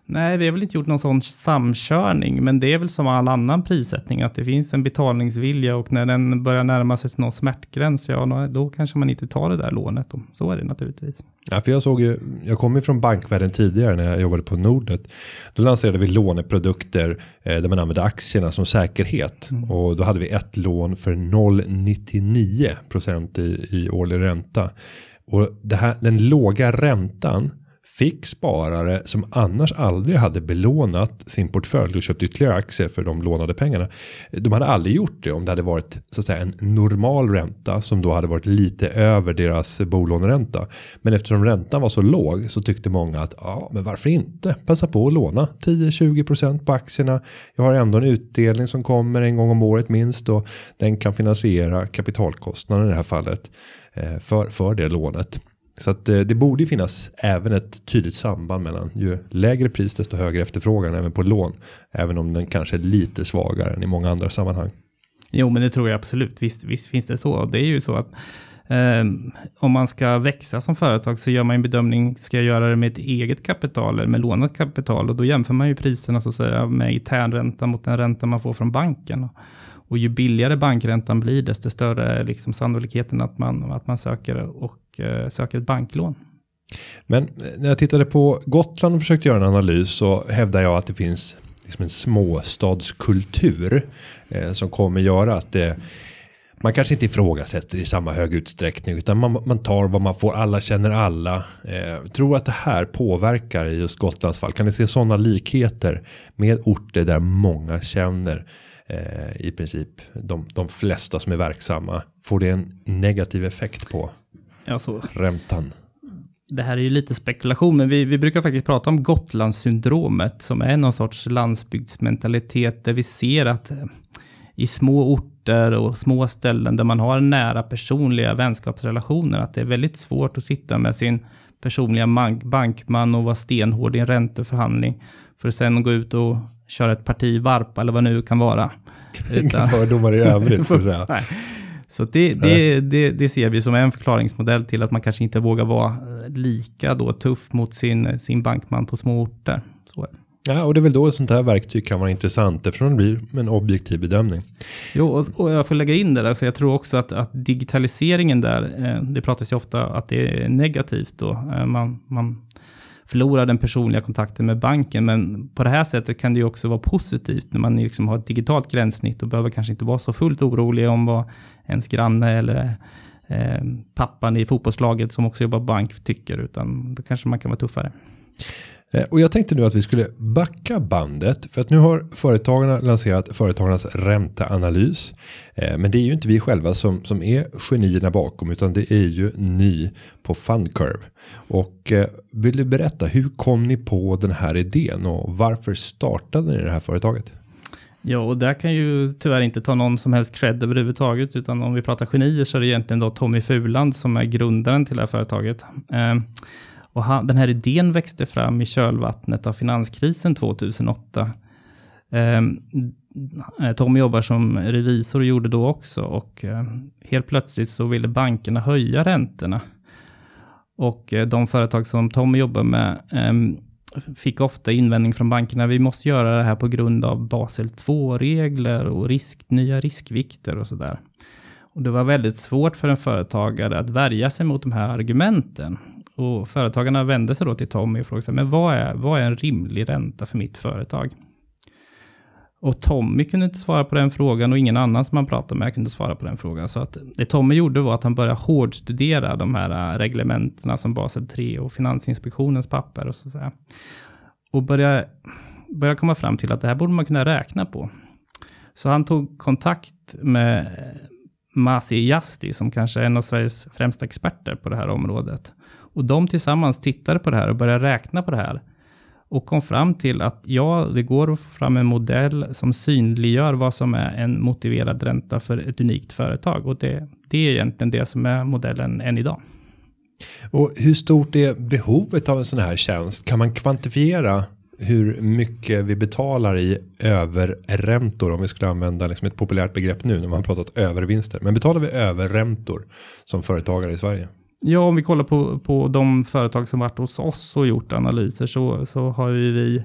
Speaker 6: Nej, vi har väl inte gjort någon sån samkörning, men det är väl som all annan prissättning, att det finns en betalningsvilja och när den börjar närma sig någon smärtgräns, ja, då kanske man inte tar det där lånet. Så är det naturligtvis.
Speaker 1: Ja, för jag såg ju, jag kom ju från bankvärlden tidigare när jag jobbade på Nordnet. Då lanserade vi låneprodukter eh, där man använde aktierna som säkerhet. Mm. Och då hade vi ett lån för 0,99 procent i, i årlig ränta. Och det här, den låga räntan fick sparare som annars aldrig hade belånat sin portfölj och köpt ytterligare aktier för de lånade pengarna. De hade aldrig gjort det om det hade varit så att säga en normal ränta som då hade varit lite över deras bolåneränta. Men eftersom räntan var så låg så tyckte många att ja, men varför inte passa på att låna 10-20% på aktierna. Jag har ändå en utdelning som kommer en gång om året minst och den kan finansiera kapitalkostnaden i det här fallet eh, för, för det lånet. Så att eh, det borde ju finnas även ett tydligt samband mellan ju lägre pris desto högre efterfrågan även på lån. Även om den kanske är lite svagare än i många andra sammanhang.
Speaker 6: Jo, men det tror jag absolut. Visst, visst finns det så. Det är ju så att eh, om man ska växa som företag så gör man en bedömning. Ska jag göra det med ett eget kapital eller med lånat kapital? Och då jämför man ju priserna så att säga med internränta mot den ränta man får från banken. Och ju billigare bankräntan blir, desto större är liksom sannolikheten att man, att man söker, och, eh, söker ett banklån.
Speaker 1: Men eh, när jag tittade på Gotland och försökte göra en analys så hävdar jag att det finns liksom en småstadskultur eh, som kommer göra att det man kanske inte ifrågasätter i samma hög utsträckning utan man, man tar vad man får. Alla känner alla. Eh, tror att det här påverkar i just Gotlands fall. Kan ni se sådana likheter med orter där många känner eh, i princip de, de flesta som är verksamma. Får det en negativ effekt på
Speaker 6: alltså,
Speaker 1: räntan?
Speaker 6: Det här är ju lite spekulation, men vi, vi brukar faktiskt prata om Gotlandssyndromet som är någon sorts landsbygdsmentalitet där vi ser att eh, i små orter och små ställen där man har nära personliga vänskapsrelationer, att det är väldigt svårt att sitta med sin personliga bankman och vara stenhård i en ränteförhandling för att sen gå ut och köra ett parti varp eller vad nu kan vara.
Speaker 1: Inga fördomar i övrigt. För säga. Nej.
Speaker 6: Så det, det, det, det, ser vi som en förklaringsmodell till att man kanske inte vågar vara lika då tuff mot sin, sin bankman på små orter. Så.
Speaker 1: Ja, och det är väl då ett sånt här verktyg kan vara intressant eftersom det blir en objektiv bedömning.
Speaker 6: Jo, och, och jag får lägga in det där, så jag tror också att, att digitaliseringen där, eh, det pratas ju ofta att det är negativt då. Eh, man, man förlorar den personliga kontakten med banken. Men på det här sättet kan det ju också vara positivt när man liksom har ett digitalt gränssnitt och behöver kanske inte vara så fullt orolig om vad ens granne eller eh, pappan i fotbollslaget som också jobbar på bank tycker, utan då kanske man kan vara tuffare.
Speaker 1: Eh, och jag tänkte nu att vi skulle backa bandet för att nu har företagarna lanserat företagarnas ränteanalys. Eh, men det är ju inte vi själva som, som är genierna bakom utan det är ju ni på Fundcurve. Och eh, vill du berätta hur kom ni på den här idén och varför startade ni det här företaget?
Speaker 6: Ja, och där kan ju tyvärr inte ta någon som helst cred överhuvudtaget, utan om vi pratar genier så är det egentligen då Tommy Fuland som är grundaren till det här företaget. Och han, den här idén växte fram i kölvattnet av finanskrisen 2008. Ehm, eh, Tom jobbar som revisor och gjorde då också och eh, helt plötsligt så ville bankerna höja räntorna. Och eh, de företag som Tom jobbar med eh, fick ofta invändning från bankerna. Vi måste göra det här på grund av Basel 2-regler och risk, nya riskvikter och sådär. Och det var väldigt svårt för en företagare att värja sig mot de här argumenten. Och företagarna vände sig då till Tommy och frågade sig, men vad är, vad är en rimlig ränta för mitt företag? Och Tommy kunde inte svara på den frågan och ingen annan som han pratade med kunde svara på den frågan. Så att det Tommy gjorde var att han började hårdstudera de här äh, reglementena som Basel 3 och Finansinspektionens papper och så att säga. Och började, började komma fram till att det här borde man kunna räkna på. Så han tog kontakt med äh, Masi Jasti som kanske är en av Sveriges främsta experter på det här området. Och de tillsammans tittade på det här och började räkna på det här. och kom fram till att ja, det går att få fram en modell som synliggör vad som är en motiverad ränta för ett unikt företag. Och det, det är egentligen det som är modellen än idag.
Speaker 1: Och hur stort är behovet av en sån här tjänst? Kan man kvantifiera hur mycket vi betalar i överräntor om vi skulle använda liksom ett populärt begrepp nu när man pratat övervinster. Men betalar vi överräntor som företagare i Sverige?
Speaker 6: Ja, om vi kollar på, på de företag som varit hos oss och gjort analyser så, så har ju vi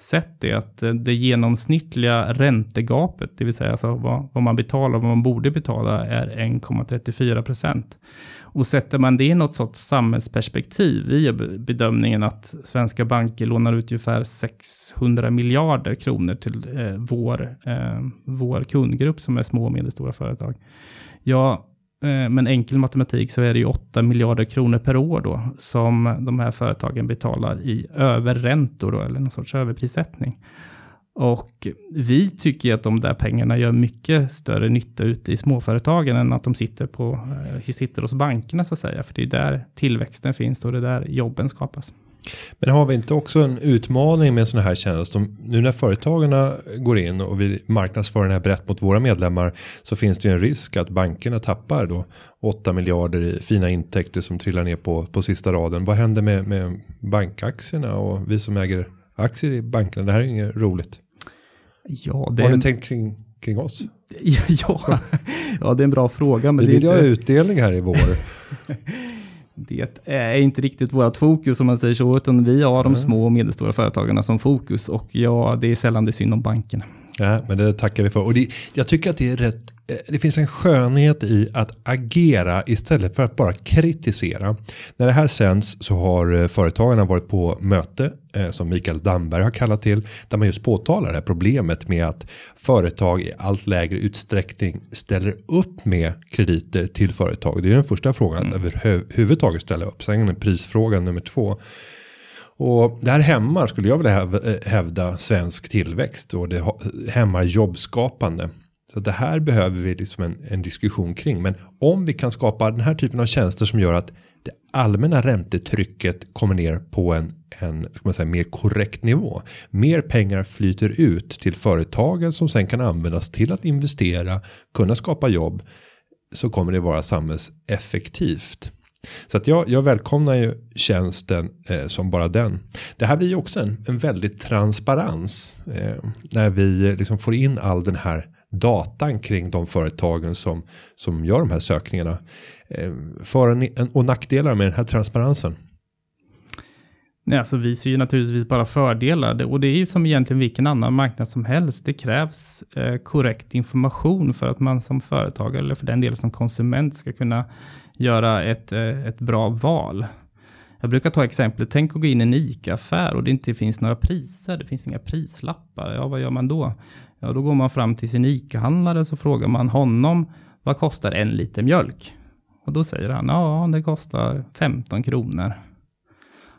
Speaker 6: sett det att det genomsnittliga räntegapet, det vill säga alltså vad, vad man betalar och vad man borde betala är 1,34 procent. Och sätter man det i något sorts samhällsperspektiv i bedömningen att svenska banker lånar ut ungefär 600 miljarder kronor till eh, vår, eh, vår kundgrupp som är små och medelstora företag. Ja, Eh, men enkel matematik så är det ju 8 miljarder kronor per år då som de här företagen betalar i överräntor då, eller någon sorts överprissättning. Och vi tycker att de där pengarna gör mycket större nytta ute i småföretagen än att de sitter, på, eh, sitter hos bankerna så att säga. För det är där tillväxten finns och det är där jobben skapas.
Speaker 1: Men har vi inte också en utmaning med en sån här tjänst? Om, nu när företagarna går in och vi marknadsför den här brett mot våra medlemmar så finns det ju en risk att bankerna tappar då 8 miljarder i fina intäkter som trillar ner på, på sista raden. Vad händer med, med bankaktierna och vi som äger aktier i bankerna? Det här är inget roligt.
Speaker 6: Ja, det
Speaker 1: Har du tänkt kring, kring oss?
Speaker 6: ja, ja. ja, det är en bra fråga. Men det är
Speaker 1: vill ju ha
Speaker 6: inte...
Speaker 1: utdelning här i vår.
Speaker 6: Det är inte riktigt vårt fokus om man säger så, utan vi har de små och medelstora företagarna som fokus och ja, det är sällan det är synd om bankerna.
Speaker 1: Ja, men det tackar vi för. Och det, jag tycker att det är rätt. eh, Det finns en skönhet i att agera istället för att bara kritisera. När det här sänds så har eh, företagarna varit på möte eh, som Mikael Damberg har kallat till. Där man just påtalar det här problemet med att företag i allt lägre utsträckning ställer upp med krediter till företag. Det är den första frågan att överhuvudtaget ställa upp. Sen är prisfrågan nummer två. Och det här hämmar skulle jag vilja eh, hävda svensk tillväxt och det hämmar jobbskapande. Så det här behöver vi liksom en, en diskussion kring. Men om vi kan skapa den här typen av tjänster som gör att det allmänna räntetrycket kommer ner på en, en ska man säga, mer korrekt nivå. Mer pengar flyter ut till företagen som sen kan användas till att investera, kunna skapa jobb. Så kommer det vara samhällseffektivt. Så att jag, jag välkomnar ju tjänsten eh, som bara den. Det här blir ju också en, en väldigt transparens. Eh, när vi eh, liksom får in all den här datan kring de företagen som, som gör de här sökningarna. Eh, för en, och nackdelar med den här transparensen.
Speaker 6: Nej, alltså vi ser ju naturligtvis bara fördelar Det- och det är ju som egentligen vilken annan marknad som helst. Det krävs eh, korrekt information för att man som företagare eller för den delen som konsument ska kunna göra ett, eh, ett bra val. Jag brukar ta exemplet, tänk att gå in i en ICA-affär och det inte finns några priser, det finns inga prislappar. Ja, vad gör man då? Ja, då går man fram till sin ICA-handlare så frågar man honom, vad kostar en liter mjölk? Och då säger han, ja, det kostar 15 kronor.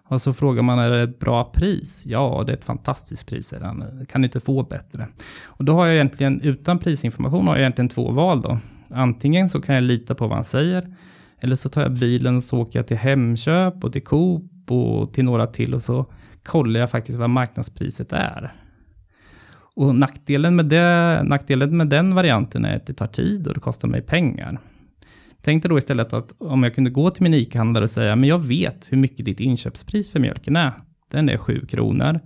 Speaker 6: Och så frågar man, är det ett bra pris? Ja, det är ett fantastiskt pris, säger han. Kan inte få bättre. Och då har jag egentligen, utan prisinformation, har jag egentligen två val då. Antingen så kan jag lita på vad han säger, eller så tar jag bilen och så åker jag till Hemköp och till Coop och till några till och så kollar jag faktiskt vad marknadspriset är. Och nackdelen med, det, nackdelen med den varianten är att det tar tid och det kostar mig pengar. Tänk dig då istället att om jag kunde gå till min ICA-handlare och säga, men jag vet hur mycket ditt inköpspris för mjölken är. Den är 7 kronor.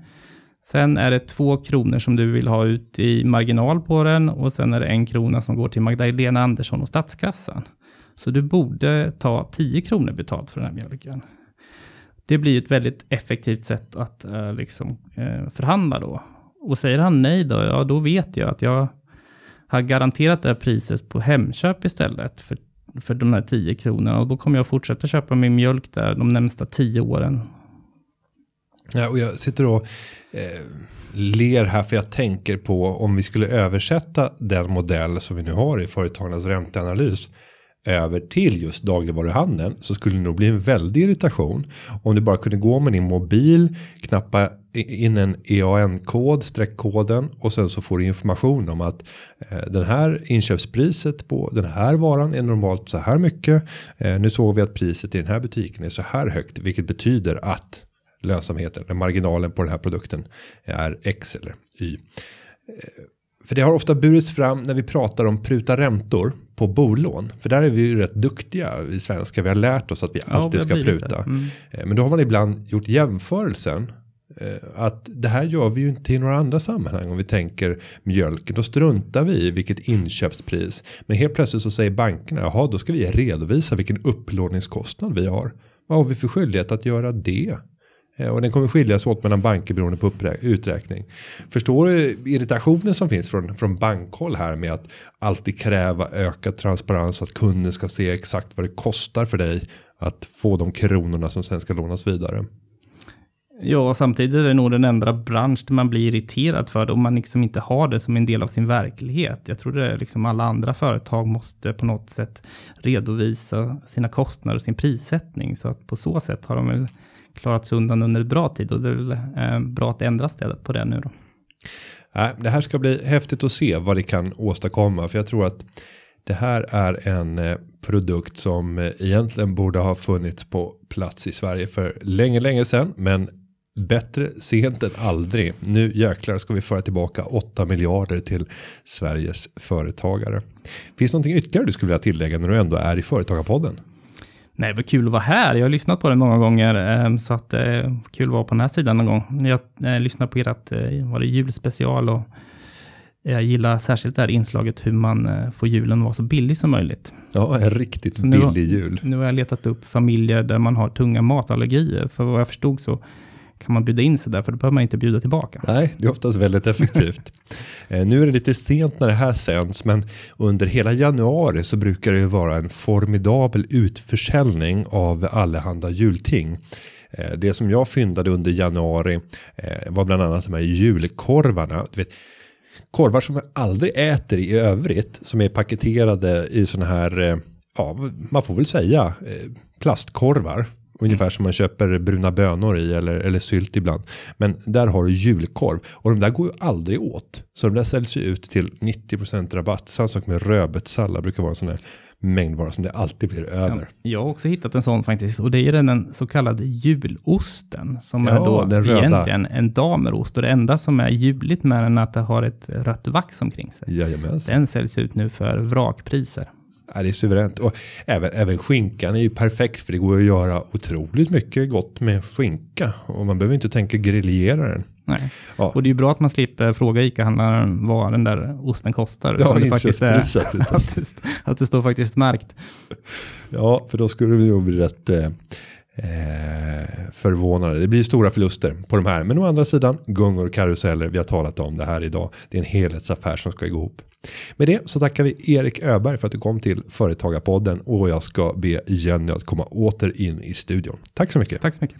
Speaker 6: Sen är det 2 kronor som du vill ha ut i marginal på den och sen är det en krona som går till Magdalena Andersson och statskassan. Så du borde ta 10 kronor betalt för den här mjölken. Det blir ett väldigt effektivt sätt att eh, liksom, eh, förhandla då. Och säger han nej då, ja då vet jag att jag har garanterat det här priset på Hemköp istället för, för de här 10 kronorna. Och då kommer jag fortsätta köpa min mjölk där de närmsta 10 åren.
Speaker 1: Ja, och jag sitter och eh, ler här för jag tänker på om vi skulle översätta den modell som vi nu har i företagarnas ränteanalys över till just dagligvaruhandeln så skulle det nog bli en väldig irritation om du bara kunde gå med din mobil knappa in en EAN-kod streckkoden och sen så får du information om att eh, den här inköpspriset på den här varan är normalt så här mycket. Eh, nu såg vi att priset i den här butiken är så här högt vilket betyder att lönsamheten, eller marginalen på den här produkten är X eller Y. Eh, För det har ofta burits fram när vi pratar om pruta räntor på bolån. För där är vi ju rätt duktiga i svenska. Vi har lärt oss att vi
Speaker 6: Ja,
Speaker 1: alltid
Speaker 6: vi har
Speaker 1: ska pruta.
Speaker 6: Mm.
Speaker 1: Eh, Men då har man ibland gjort jämförelsen. eh, Att det här gör vi ju inte i några andra sammanhang. Om vi tänker mjölken. Då struntar vi i vilket inköpspris. Men helt plötsligt så säger bankerna. Jaha då ska vi redovisa vilken upplåningskostnad vi har. Vad har vi för skyldighet att göra det? Eh, och den kommer skiljas åt mellan banker beroende på uträkning. Förstår du irritationen som finns från, från bankhåll här med att alltid kräva ökad transparens så att kunden ska se exakt vad det kostar för dig att få de kronorna som sen ska lånas vidare.
Speaker 6: Ja, och samtidigt är det nog den enda bransch där man blir irriterad för det om man liksom inte har det som en del av sin verklighet. Jag tror det är liksom alla andra företag måste på något sätt redovisa sina kostnader och sin prissättning. Så att på så sätt har de väl klarat sig undan under bra tid och det är väl eh, bra att ändra stället på det nu då.
Speaker 1: Det här ska bli häftigt att se vad det kan åstadkomma. För jag tror att det här är en eh, produkt som eh, egentligen borde ha funnits på plats i Sverige för länge, länge sedan. Men bättre sent än aldrig. Nu jäklar ska vi föra tillbaka 8 miljarder till Sveriges företagare. Finns det någonting ytterligare du skulle vilja tillägga när du ändå är i Företagarpodden?
Speaker 6: Nej, vad kul att vara här. Jag har lyssnat på den många gånger, eh, så att eh, kul att vara på den här sidan någon gång. Jag eh, lyssnade på ert, eh, var det julspecial och jag gillar särskilt det här inslaget hur man får julen att vara så billig som möjligt.
Speaker 1: Ja, en riktigt
Speaker 6: Så nu-
Speaker 1: billig jul.
Speaker 6: Nu har jag letat upp familjer där man har tunga matallergier. För vad jag förstod så kan man bjuda in sig där, för då behöver man inte bjuda tillbaka.
Speaker 1: Nej, det är oftast väldigt effektivt. Eh, nu är det lite sent när det här sänds, men under hela januari så brukar det ju vara en formidabel utförsäljning av allehanda julting. Eh, Det som jag fyndade under januari eh, var bland annat de här julkorvarna. Du vet, korvar som man aldrig äter i övrigt, som är paketerade i sådana här, ja, man får väl säga plastkorvar. Ungefär som man köper bruna bönor i eller, eller sylt ibland. Men där har du julkorv. Och de där går ju aldrig åt. Så de där säljs ju ut till 90% rabatt. Samma sak med rödbetssallad brukar vara en sån här mängdvara som det alltid blir över.
Speaker 6: Jag har också hittat en sån faktiskt, och det är den så kallade julosten, som
Speaker 1: Ja,
Speaker 6: är då
Speaker 1: den röda.
Speaker 6: egentligen en damerost. Och det enda som är juligt med den är att det har ett rött vax omkring sig.
Speaker 1: Jajamensan.
Speaker 6: Den säljs ut nu för vrakpriser.
Speaker 1: Ja, det är suveränt. Och även, även skinkan är ju perfekt för det går att göra otroligt mycket gott med skinka. Och man behöver inte tänka griljera den.
Speaker 6: Nej.
Speaker 1: Ja.
Speaker 6: Och det är ju bra att man slipper fråga ICA-handlaren vad den där osten kostar.
Speaker 1: Ja,
Speaker 6: utan det faktiskt är att, det, att det står faktiskt märkt.
Speaker 1: Ja, för då skulle vi nog bli rätt eh, eh, förvånade. Det blir stora förluster på de här. Men å andra sidan, gungor och karuseller, vi har talat om det här idag. Det är en helhetsaffär som ska gå ihop. Med det så tackar vi Erik Öberg för att du kom till Företagarpodden och jag ska be Jenny att komma åter in i studion. Tack så mycket.
Speaker 6: Tack så mycket.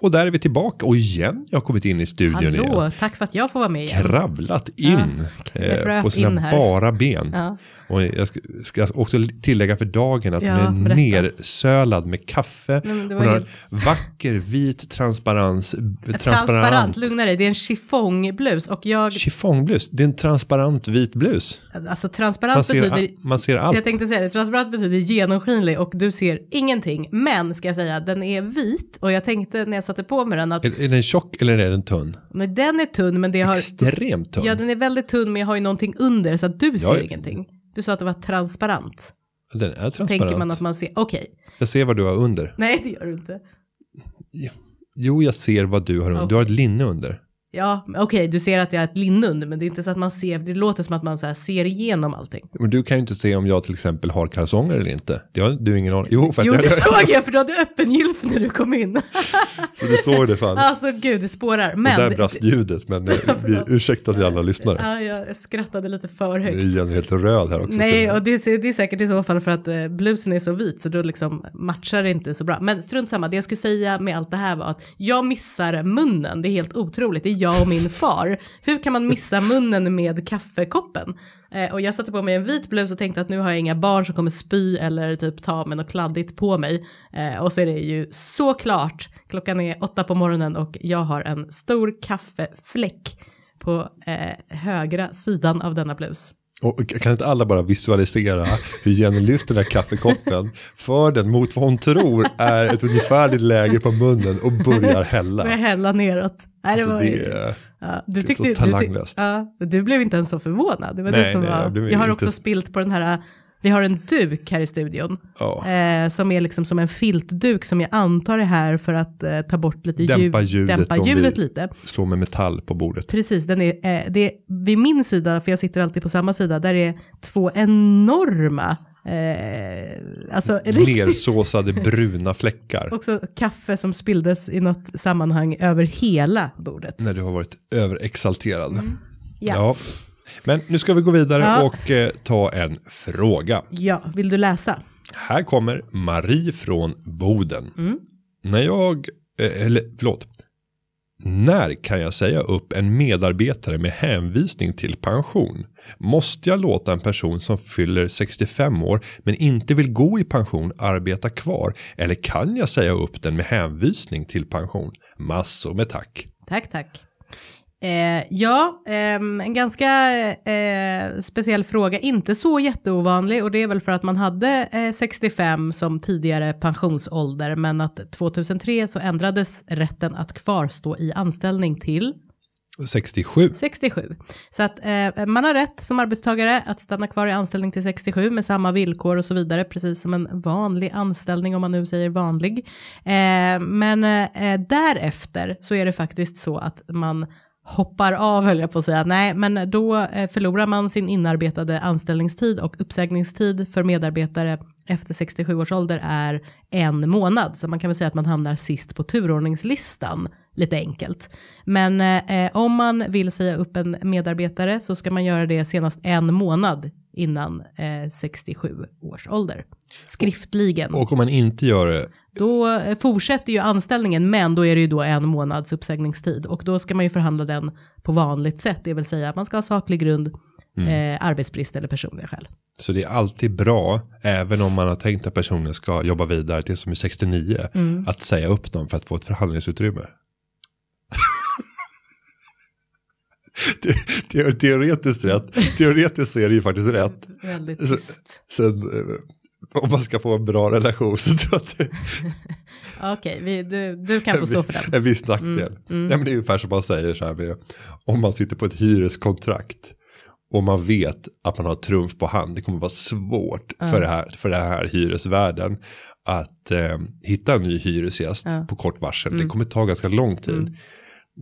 Speaker 1: Och där är vi tillbaka och igen jag har kommit in i studion igen.
Speaker 2: Hallå, tack för att jag får vara med igen.
Speaker 1: Kravlat in
Speaker 2: jag
Speaker 1: eh, på sina
Speaker 2: in
Speaker 1: bara ben.
Speaker 2: Ja.
Speaker 1: Och jag ska, ska också tillägga för dagen att
Speaker 2: Ja,
Speaker 1: hon är
Speaker 2: berätta.
Speaker 1: nersölad med kaffe.
Speaker 2: Nej,
Speaker 1: hon har
Speaker 2: helt-
Speaker 1: vacker vit transparens.
Speaker 2: Transparent,
Speaker 1: Transparent.
Speaker 2: lugna dig, det är en chiffongblus och jag,
Speaker 1: Chiffongblus. Det är en transparent vit blus.
Speaker 2: alltså transparent
Speaker 1: Man ser,
Speaker 2: betyder,
Speaker 1: man ser allt.
Speaker 2: jag tänkte säga det, transparent betyder genomskinlig och du ser ingenting. Men ska jag säga, den är vit och jag tänkte när jag satte på mig den att
Speaker 1: Är, är den tjock eller är den tunn?
Speaker 2: men den är tunn men det har,
Speaker 1: Extremt tunn.
Speaker 2: ja den är väldigt tunn men jag har ju någonting under så att du ser
Speaker 1: Ja.
Speaker 2: ingenting. Du sa att det var transparent.
Speaker 1: Den är transparent.
Speaker 2: Tänker man att man ser, okej,
Speaker 1: Jag ser vad du har under.
Speaker 2: nej det gör du inte.
Speaker 1: Jo, jag ser vad du har under. Du har ett linne under.
Speaker 2: Ja, okej, du ser att jag har ett linne under, men det är inte så att man ser, det låter som att man så ser igenom allting.
Speaker 1: Men du kan ju inte se om jag till exempel har kalsonger eller inte. Det har du ingen aning Jo, för att
Speaker 2: Jo,
Speaker 1: jag,
Speaker 2: det såg jag, för du hade öppen gylf när du kom in.
Speaker 1: så du såg det fan.
Speaker 2: Alltså gud, det spårar.
Speaker 1: och
Speaker 2: Men,
Speaker 1: där brast ljudet, men eh, vi ursäkta till alla lyssnare.
Speaker 2: ja, jag skrattade lite för
Speaker 1: Det är
Speaker 2: högt.
Speaker 1: Jenny helt röd här också.
Speaker 2: Nej, och det är, det är säkert i så fall för att eh, blusen är så vit så då liksom matchar det inte så bra. Men strunt samma, det jag skulle säga med allt det här var att jag missar munnen, det är helt otroligt, det är jag och min far. Hur kan man missa munnen med kaffekoppen? Eh, och jag satte på mig en vit blus och tänkte att nu har jag inga barn som kommer spy eller typ ta med något kladdigt på mig. Eh, och så är det ju såklart, klockan är åtta på morgonen och jag har en stor kaffefläck på eh, högra sidan av denna blus.
Speaker 1: Och kan inte alla bara visualisera hur Jenny lyfter den här kaffekoppen, för den mot vad hon tror är ett ungefärligt läge på munnen och börjar hälla.
Speaker 2: Börjar hälla neråt. Nej, det
Speaker 1: Alltså
Speaker 2: var,
Speaker 1: det är,
Speaker 2: ja, du, tyckte,
Speaker 1: så
Speaker 2: du,
Speaker 1: talanglöst.
Speaker 2: ja, du blev inte ens så förvånad. Det var
Speaker 1: Nej,
Speaker 2: det som
Speaker 1: nej,
Speaker 2: var,
Speaker 1: jag
Speaker 2: jag har också spilt på den här, vi har en duk här i studion.
Speaker 1: ja,
Speaker 2: Eh, som är liksom som en filtduk som jag antar är här för att eh, ta bort lite
Speaker 1: Dämpa
Speaker 2: ljud,
Speaker 1: ljudet
Speaker 2: dämpa ljudet lite.
Speaker 1: slå med metall på bordet.
Speaker 2: Precis, den är, eh, det är vid min sida, för jag sitter alltid på samma sida, där är två enorma, eh, alltså
Speaker 1: Nersåsade bruna fläckar.
Speaker 2: också kaffe som spilldes i något sammanhang över hela bordet.
Speaker 1: När du har varit överexalterad.
Speaker 2: Mm. Ja.
Speaker 1: Ja. Men nu ska vi gå vidare
Speaker 2: Ja.
Speaker 1: och eh, ta en fråga.
Speaker 2: ja, vill du läsa?
Speaker 1: Här kommer Marie från Boden.
Speaker 2: Mm.
Speaker 1: När jag, eh, eller förlåt. När kan jag säga upp en medarbetare med hänvisning till pension? Måste jag låta en person som fyller 65 år men inte vill gå i pension arbeta kvar? Eller kan jag säga upp den med hänvisning till pension? Massor med tack.
Speaker 2: Tack, tack. Eh, ja, ehm, en ganska eh, speciell fråga, inte så jätteovanlig och det är väl för att man hade eh, 65 som tidigare pensionsålder men att 2003 så ändrades rätten att kvarstå i anställning till
Speaker 1: 67.
Speaker 2: 67. Så att eh, man har rätt som arbetstagare att stanna kvar i anställning till 67 med samma villkor och så vidare, precis som en vanlig anställning om man nu säger vanlig. Eh, men eh, därefter så är det faktiskt så att man hoppar av höll jag på att säga. Nej, men då eh, förlorar man sin inarbetade anställningstid och uppsägningstid för medarbetare efter 67 års ålder är en månad. Så man kan väl säga att man hamnar sist på turordningslistan, lite enkelt. Men eh, eh om man vill säga upp en medarbetare så ska man göra det senast en månad innan eh, 67 års ålder. Skriftligen.
Speaker 1: Och om man inte gör det,
Speaker 2: Då eh, fortsätter ju anställningen, men då är det ju då en månads uppsägningstid och då ska man ju förhandla den på vanligt sätt, det vill säga att man ska ha saklig grund, eh, arbetsbrist eller personliga skäl.
Speaker 1: så det är alltid bra, även om man har tänkt att personen ska jobba vidare till som är 69, att säga upp dem för att få ett förhandlingsutrymme. Teoretiskt rätt, teoretiskt så är det ju faktiskt rätt.
Speaker 2: Väldigt tyst.
Speaker 1: Sen, eh, om man ska få en bra relation så tror jag att
Speaker 2: Okej, vi- du, du kan få stå för den.
Speaker 1: en viss nackdel.
Speaker 2: Mm,
Speaker 1: Nej, men det är ungefär som man säger så här med, om man sitter på ett hyreskontrakt och man vet att man har trumf på hand, det kommer vara svårt för, det här, för den här hyresvärden att eh, hitta en ny hyresgäst
Speaker 2: Ja. Mm.
Speaker 1: på kort varsel. Det kommer ta ganska lång tid.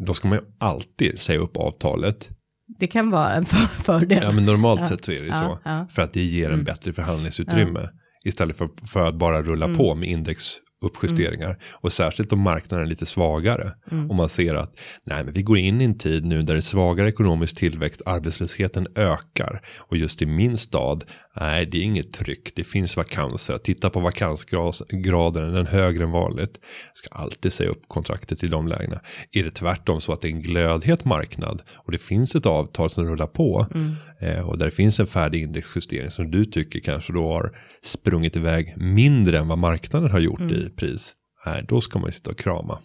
Speaker 1: Då ska man ju alltid säga upp avtalet.
Speaker 2: Det kan vara en för, fördel.
Speaker 1: Ja, men normalt sett så är det
Speaker 2: Ja,
Speaker 1: så.
Speaker 2: ja. Mm.
Speaker 1: För att det ger en bättre förhandlingsutrymme. Istället för, för att bara rulla
Speaker 2: Mm.
Speaker 1: på med indexuppjusteringar. Och särskilt om marknaden är lite svagare.
Speaker 2: Mm.
Speaker 1: Om man ser att nej, men vi går in i en tid nu där det är svagare ekonomisk tillväxt, arbetslösheten ökar. Och just i min stad, nej det är inget tryck, det finns vakanser. Titta på vakansgraden, den högre än vanligt. Ska alltid säga upp kontraktet i de lägena. Är det tvärtom så att det är en glödhet marknad och det finns ett avtal som rullar på eh, och där finns en färdig indexjustering som du tycker kanske då har sprungit iväg mindre än vad marknaden har gjort i pris. Nej, då ska man ju sitta och krama.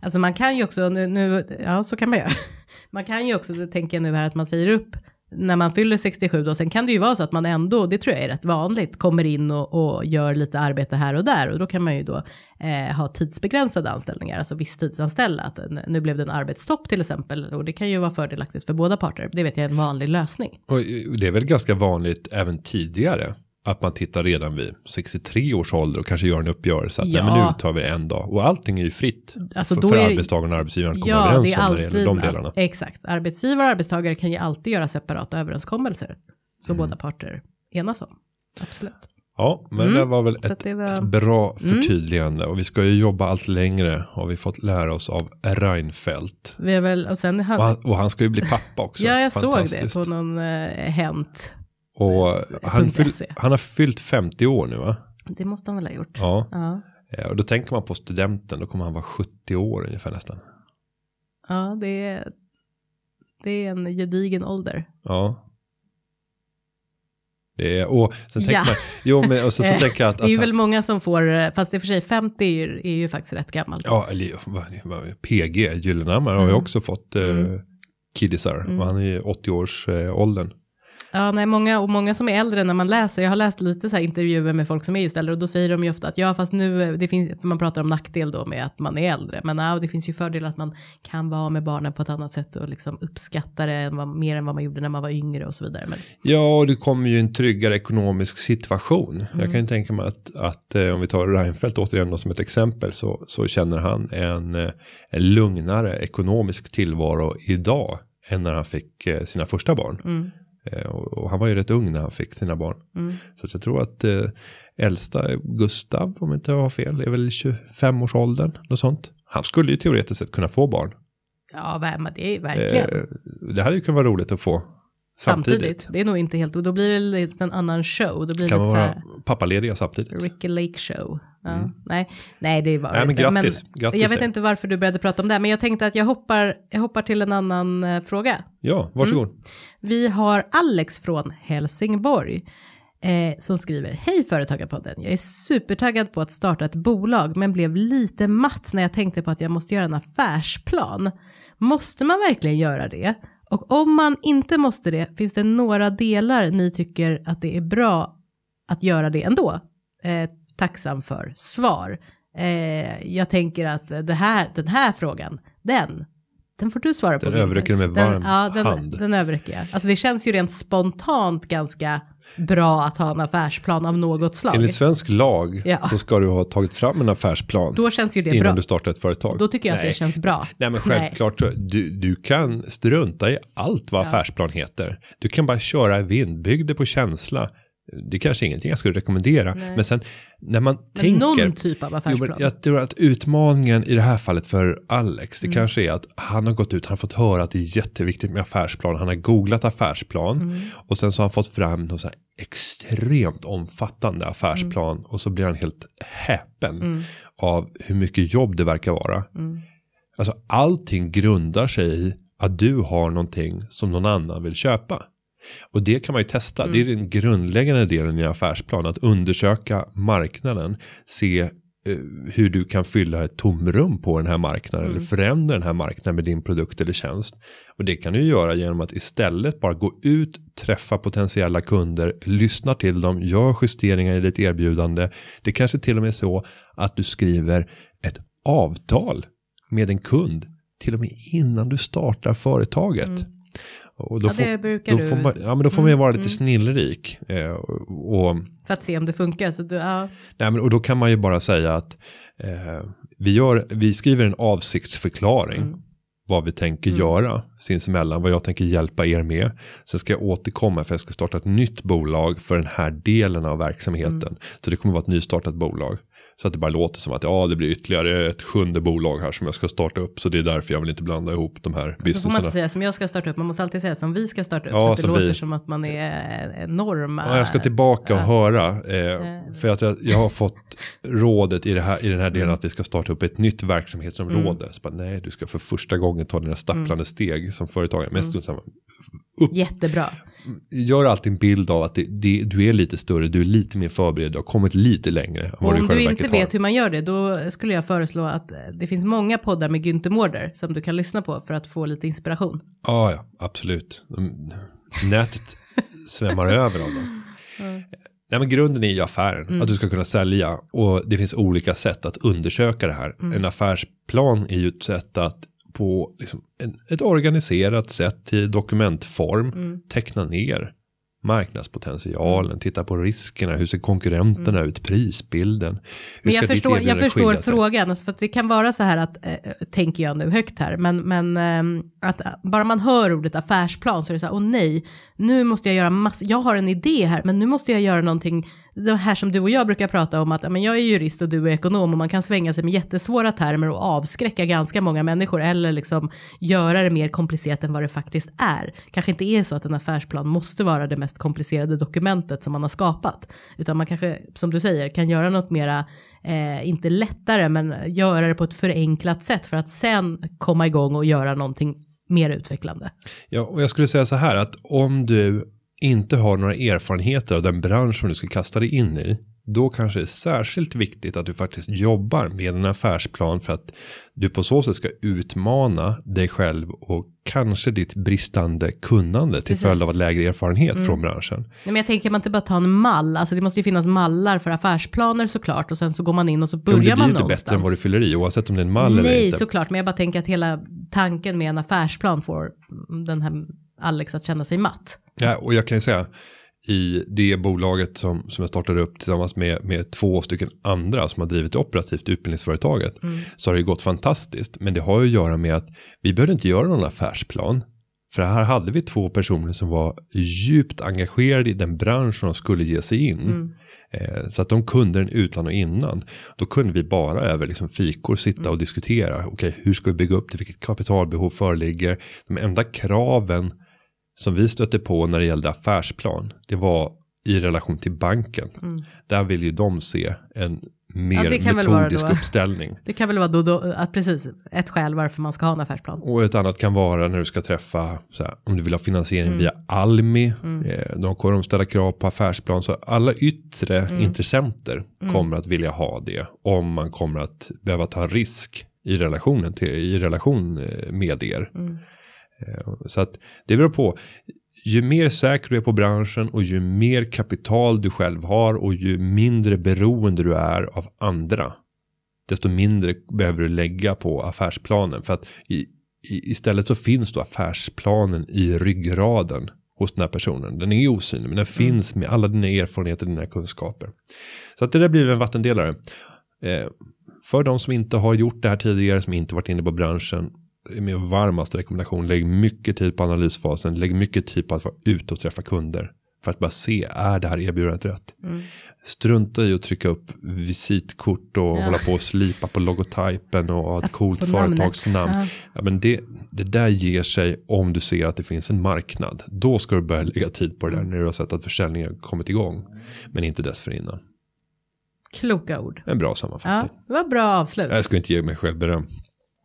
Speaker 2: Alltså man kan ju också, nu, nu, ja så kan man göra. Man kan ju också, jag nu här att man säger upp när man fyller 67 då, sen kan det ju vara så att man ändå, det tror jag är rätt vanligt, kommer in och, och gör lite arbete här och där och då kan man ju då eh, ha tidsbegränsade anställningar, alltså visstidsanställa, att eh, nu blev det en arbetstopp till exempel och det kan ju vara fördelaktigt för båda parter, det vet jag är en vanlig lösning.
Speaker 1: Och eh, det är väl ganska vanligt även tidigare. Att man tittar redan vid 63 års ålder och kanske gör en uppgörelse. Att
Speaker 2: Ja.
Speaker 1: nej, men nu tar vi en dag. Och allting är ju fritt.
Speaker 2: Alltså,
Speaker 1: för för
Speaker 2: är
Speaker 1: arbetstagaren och arbetsgivaren komma
Speaker 2: Ja,
Speaker 1: överens
Speaker 2: det är
Speaker 1: om när det gäller de delarna.
Speaker 2: alltså, exakt, arbetsgivare och arbetstagare kan ju alltid göra separata överenskommelser som
Speaker 1: Mm.
Speaker 2: båda parter enas om. Absolut.
Speaker 1: Ja, men
Speaker 2: Mm.
Speaker 1: det var väl ett,
Speaker 2: var-
Speaker 1: ett bra förtydligande. Och vi ska ju jobba allt längre. Har vi fått lära oss av Reinfeldt.
Speaker 2: Vi har väl, och sen har,
Speaker 1: Och han, och han ska ju bli pappa också.
Speaker 2: Ja, jag såg det på någon eh, Hänt.
Speaker 1: Och han, fyll,
Speaker 2: se.
Speaker 1: han har fyllt 50 år nu va?
Speaker 2: Det måste han väl ha gjort.
Speaker 1: Ja.
Speaker 2: Ja,
Speaker 1: Eh, Och då tänker man på studenten. Då kommer han vara 70 år ungefär nästan.
Speaker 2: ja det, är, det är en gedigen ålder.
Speaker 1: Ja. Det är, och sen tänker
Speaker 2: Ja.
Speaker 1: man, jo men och så, så tänker jag att,
Speaker 2: Det är ju
Speaker 1: att
Speaker 2: väl många som får, eh, fast i och för sig 50 är ju, är ju faktiskt rätt gammalt.
Speaker 1: ja, eller, PG, Gyllenhammar har ju
Speaker 2: Mm.
Speaker 1: också fått eh, kiddisar. Och han är ju 80 års eh, åldern.
Speaker 2: Ja, nej, många, och många som är äldre när man läser, jag har läst lite så intervjuer med folk som är just äldre och då säger de ju ofta att ja, fast nu, det finns, man pratar om nackdel då med att man är äldre, men ja, det finns ju fördel att man kan vara med barnen på ett annat sätt och liksom uppskatta det än vad, mer än vad man gjorde när man var yngre och så vidare. Men,
Speaker 1: Ja, och det kommer ju en tryggare ekonomisk situation. Jag
Speaker 2: Mm.
Speaker 1: kan ju tänka mig att, att eh, om vi tar Reinfeldt återigen då som ett exempel så, så känner han en, eh, en lugnare ekonomisk tillvaro idag än när han fick eh, sina första barn.
Speaker 2: mm,
Speaker 1: och, och han var ju rätt ung när han fick sina barn.
Speaker 2: mm.
Speaker 1: Så jag tror att eh, äldsta Gustav, om inte jag har fel, är väl 25 års åldern. Något sånt. Han skulle ju teoretiskt sett kunna få barn.
Speaker 2: Ja, det är verkligen.
Speaker 1: Eh, det hade ju kunnat vara roligt att få
Speaker 2: samtidigt.
Speaker 1: samtidigt.
Speaker 2: Det är nog inte helt, och då blir det en annan show. Då blir
Speaker 1: Kan
Speaker 2: lite
Speaker 1: vara
Speaker 2: här
Speaker 1: pappalediga samtidigt?
Speaker 2: Ricky Lake show. Ja, nej, nej, det var
Speaker 1: Nej, men grattis. Grattis
Speaker 2: jag vet inte varför du började prata om det, men jag tänkte att jag hoppar, jag hoppar till en annan eh, fråga.
Speaker 1: Ja, varsågod.
Speaker 2: Mm. Vi har Alex från Helsingborg eh, som skriver Hej Företagarpodden, jag är supertaggad på att starta ett bolag men blev lite matt när jag tänkte på att jag måste göra en affärsplan. Måste man verkligen göra det? Och om man inte måste det, finns det några delar ni tycker att det är bra att göra det ändå? Eh, tacksam för svar. Eh, jag tänker att det här, den här frågan, den, den får du svara på.
Speaker 1: Den överräcker du med
Speaker 2: Den-
Speaker 1: varm
Speaker 2: ja, den,
Speaker 1: hand.
Speaker 2: Den överräcker jag. Alltså det känns ju rent spontant ganska bra att ha en affärsplan av något slag.
Speaker 1: Enligt svensk lag
Speaker 2: Ja.
Speaker 1: så ska du ha tagit fram en affärsplan
Speaker 2: Då känns ju det
Speaker 1: innan
Speaker 2: bra.
Speaker 1: du startar ett företag.
Speaker 2: Då tycker jag att
Speaker 1: Nej.
Speaker 2: det känns bra.
Speaker 1: Nej men självklart, så- du, du kan strunta i allt vad affärsplan heter. Du kan bara köra i vind, bygg det på känsla. Det är kanske är ingenting jag skulle rekommendera. Men sen när man
Speaker 2: Men
Speaker 1: tänker.
Speaker 2: någon typ av affärsplan.
Speaker 1: jag tror att utmaningen i det här fallet för Alex,
Speaker 2: Mm.
Speaker 1: det kanske är att han har gått ut, han har fått höra att det är jätteviktigt med affärsplan, han har googlat affärsplan
Speaker 2: Mm.
Speaker 1: och sen så har han fått fram någon så här extremt omfattande affärsplan och så blir han helt häpen
Speaker 2: Mm.
Speaker 1: av hur mycket jobb det verkar vara. Alltså allting grundar sig i att du har någonting som någon annan vill köpa. Och det kan man ju testa. Det är den grundläggande delen i affärsplan. Att undersöka marknaden. Se eh, hur du kan fylla ett tomrum på den här marknaden. Eller förändra den här marknaden med din produkt eller tjänst. Och det kan du göra genom att istället bara gå ut, träffa potentiella kunder, lyssna till dem, gör justeringar i ditt erbjudande. Det kanske till och med är så att du skriver ett avtal med en kund till och med innan du startar företaget. Och då
Speaker 2: Mm. Ja, det
Speaker 1: får,
Speaker 2: brukar
Speaker 1: då
Speaker 2: du-
Speaker 1: får man, ja, men då får man ju
Speaker 2: Mm,
Speaker 1: vara lite
Speaker 2: mm.
Speaker 1: snillrik. Eh, och, och,
Speaker 2: För att se om det funkar. Så du, ja.
Speaker 1: nej, men, och då kan man ju bara säga att eh, vi, gör, vi skriver en avsiktsförklaring.
Speaker 2: Mm.
Speaker 1: Vad vi tänker göra sinsemellan, vad jag tänker hjälpa er med. Sen ska jag återkomma för jag ska starta ett nytt bolag för den här delen av verksamheten.
Speaker 2: Mm.
Speaker 1: Så det kommer vara ett nystartat bolag. Så att det bara låter som att ja, det blir ytterligare ett sjunde bolag här som jag ska starta upp. Så det är därför jag vill inte blanda ihop de här
Speaker 2: Så får man
Speaker 1: businesserna.
Speaker 2: inte säga som jag ska starta upp, man måste alltid säga som vi ska starta upp.
Speaker 1: Ja,
Speaker 2: så att det låter
Speaker 1: vi.
Speaker 2: som att man är enorma.
Speaker 1: Ja, jag ska tillbaka och höra. Eh, för att jag, jag har fått rådet i, det här, i den här delen att vi ska starta upp ett nytt verksamhetsområde. Så bara, nej, du ska för första gången ta dina stapplande steg som företagare. Men strunt samma.
Speaker 2: Jättebra.
Speaker 1: Gör alltid en bild av att det, det, du är lite större, du är lite mer förberedd, du har kommit lite längre än vad du
Speaker 2: om du
Speaker 1: själva
Speaker 2: inte
Speaker 1: har.
Speaker 2: vet hur man gör det, då skulle jag föreslå att eh, det finns många poddar med Günther Mårder som du kan lyssna på för att få lite inspiration.
Speaker 1: Ja, ja, absolut. De, nätet svämmar över av dem. Nej, men grunden är ju affären, att du ska kunna sälja och det finns olika sätt att undersöka det här. En affärsplan är ju ett sätt att på liksom en, ett organiserat sätt till dokumentform teckna ner marknadspotentialen, titta på riskerna, hur ser konkurrenterna ut, prisbilden. Hur
Speaker 2: Men jag förstår, jag förstår frågan, alltså för det kan vara så här att, eh, tänker jag nu högt här, men, men eh, att bara man hör ordet affärsplan så är det så här, åh nej, nu måste jag göra massor, jag har en idé här, men nu måste jag göra någonting, det här som du och jag brukar prata om, att men jag är jurist och du är ekonom och man kan svänga sig med jättesvåra termer och avskräcka ganska många människor, eller liksom göra det mer komplicerat än vad det faktiskt är. Kanske inte är så att en affärsplan måste vara det mest komplicerade dokumentet som man har skapat, utan man kanske, som du säger, kan göra något mera eh, inte lättare, men göra det på ett förenklat sätt för att sen komma igång och göra någonting mer utvecklande.
Speaker 1: Ja, och jag skulle säga så här att om du inte har några erfarenheter av den bransch som du ska kasta dig in i. då kanske det är särskilt viktigt att du faktiskt jobbar med en affärsplan för att du på så sätt ska utmana dig själv och kanske ditt bristande kunnande till
Speaker 2: Precis.
Speaker 1: följd av att lägre erfarenhet från branschen.
Speaker 2: Nej, men jag tänker man inte bara ta en mall, alltså det måste ju finnas mallar för affärsplaner såklart och sen så går man in och så
Speaker 1: Jo, men
Speaker 2: börjar
Speaker 1: det blir
Speaker 2: man
Speaker 1: inte
Speaker 2: någonstans.
Speaker 1: bättre än vad du fyller i oavsett om det är en mall eller
Speaker 2: Nej,
Speaker 1: inte.
Speaker 2: såklart, men jag bara tänker att hela tanken med en affärsplan får den här Alex att känna sig matt.
Speaker 1: Ja, och jag kan ju säga i det bolaget som, som jag startade upp tillsammans med, med två stycken andra som har drivit det operativt utbildningsföretaget så har det ju gått fantastiskt. Men det har ju att göra med att vi behövde inte göra någon affärsplan. För här hade vi två personer som var djupt engagerade i den bransch som de skulle ge sig in. Eh, så att de kunde den utan och innan. Då kunde vi bara över liksom fikor sitta och diskutera. Okej, hur ska vi bygga upp det? Vilket kapitalbehov föreligger? De enda kraven som vi stötte på när det gällde affärsplan. Det var i relation till banken. Där vill ju de se en mer
Speaker 2: Ja, det kan väl vara
Speaker 1: metodisk uppställning.
Speaker 2: Det kan väl vara då, då att precis ett skäl varför man ska ha en affärsplan.
Speaker 1: Och ett annat kan vara när du ska träffa, här, om du vill ha finansiering
Speaker 2: Mm.
Speaker 1: via Almi. Eh, de kommer de ställa krav på affärsplan. Så alla yttre
Speaker 2: Mm.
Speaker 1: intressenter kommer att vilja ha det. Om man kommer att behöva ta risk i relationen till, i relation eh, med er.
Speaker 2: Mm.
Speaker 1: Eh, Så att det beror på. Ju mer säker du är på branschen och ju mer kapital du själv har och ju mindre beroende du är av andra. Desto mindre behöver du lägga på affärsplanen. För att i, i, istället så finns då affärsplanen i ryggraden hos den här personen. Den är osynlig men den finns med alla dina erfarenheter, dina kunskaper. Så att det där blir en vattendelare. Eh, för de som inte har gjort det här tidigare, som inte varit inne på branschen, är min varmaste rekommendation. Lägg mycket tid på analysfasen, lägg mycket tid på att vara ute och träffa kunder. För att bara se, är det här erbjudandet rätt? Strunta i att trycka upp visitkort och hålla på och slipa på logotypen och ha ett coolt
Speaker 2: på namnet.
Speaker 1: företagsnamn.
Speaker 2: Ja.
Speaker 1: Ja, men det, det där ger sig om du ser att det finns en marknad. Då ska du börja lägga tid på det där när du har sett att försäljningen har kommit igång. Men inte dessförinnan.
Speaker 2: Kloka ord.
Speaker 1: En bra
Speaker 2: Ja,
Speaker 1: sammanfattning.
Speaker 2: det var bra avslut.
Speaker 1: Jag ska inte ge mig själv beröm.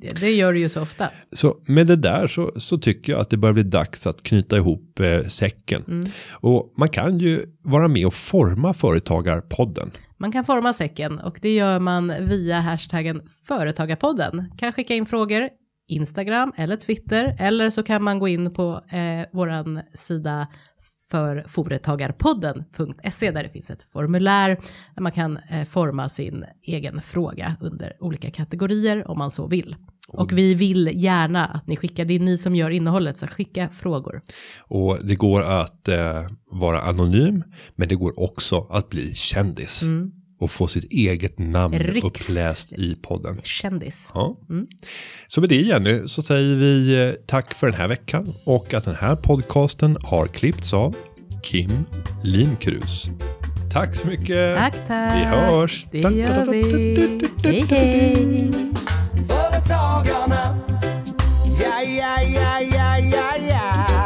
Speaker 2: Det, det gör du ju så ofta.
Speaker 1: Så med det där så, så tycker jag att det börjar bli dags att knyta ihop eh, säcken. Och man kan ju vara med och forma företagarpodden.
Speaker 2: Man kan forma säcken och det gör man via hashtaggen Företagarpodden. Kan skicka in frågor, Instagram eller Twitter eller så kan man gå in på eh, våran sida för företagarpodden.se där det finns ett formulär där man kan eh, forma sin egen fråga under olika kategorier om man så vill. Och vi vill gärna att ni skickar, det är ni som gör innehållet, så skicka frågor.
Speaker 1: Och det går att eh, vara anonym. Men det går också att bli kändis. Och få sitt eget namn
Speaker 2: Riks-
Speaker 1: uppläst i podden.
Speaker 2: Kändis.
Speaker 1: Ja. Så med det Jenny så säger vi eh, tack för den här veckan och att den här podcasten har klippts av Kim Linkrus. Tack så mycket.
Speaker 2: Tack, tack.
Speaker 1: Vi hörs.
Speaker 2: Det gör vi. Hej, hej.
Speaker 5: Företagarna. Ja, ja, ja,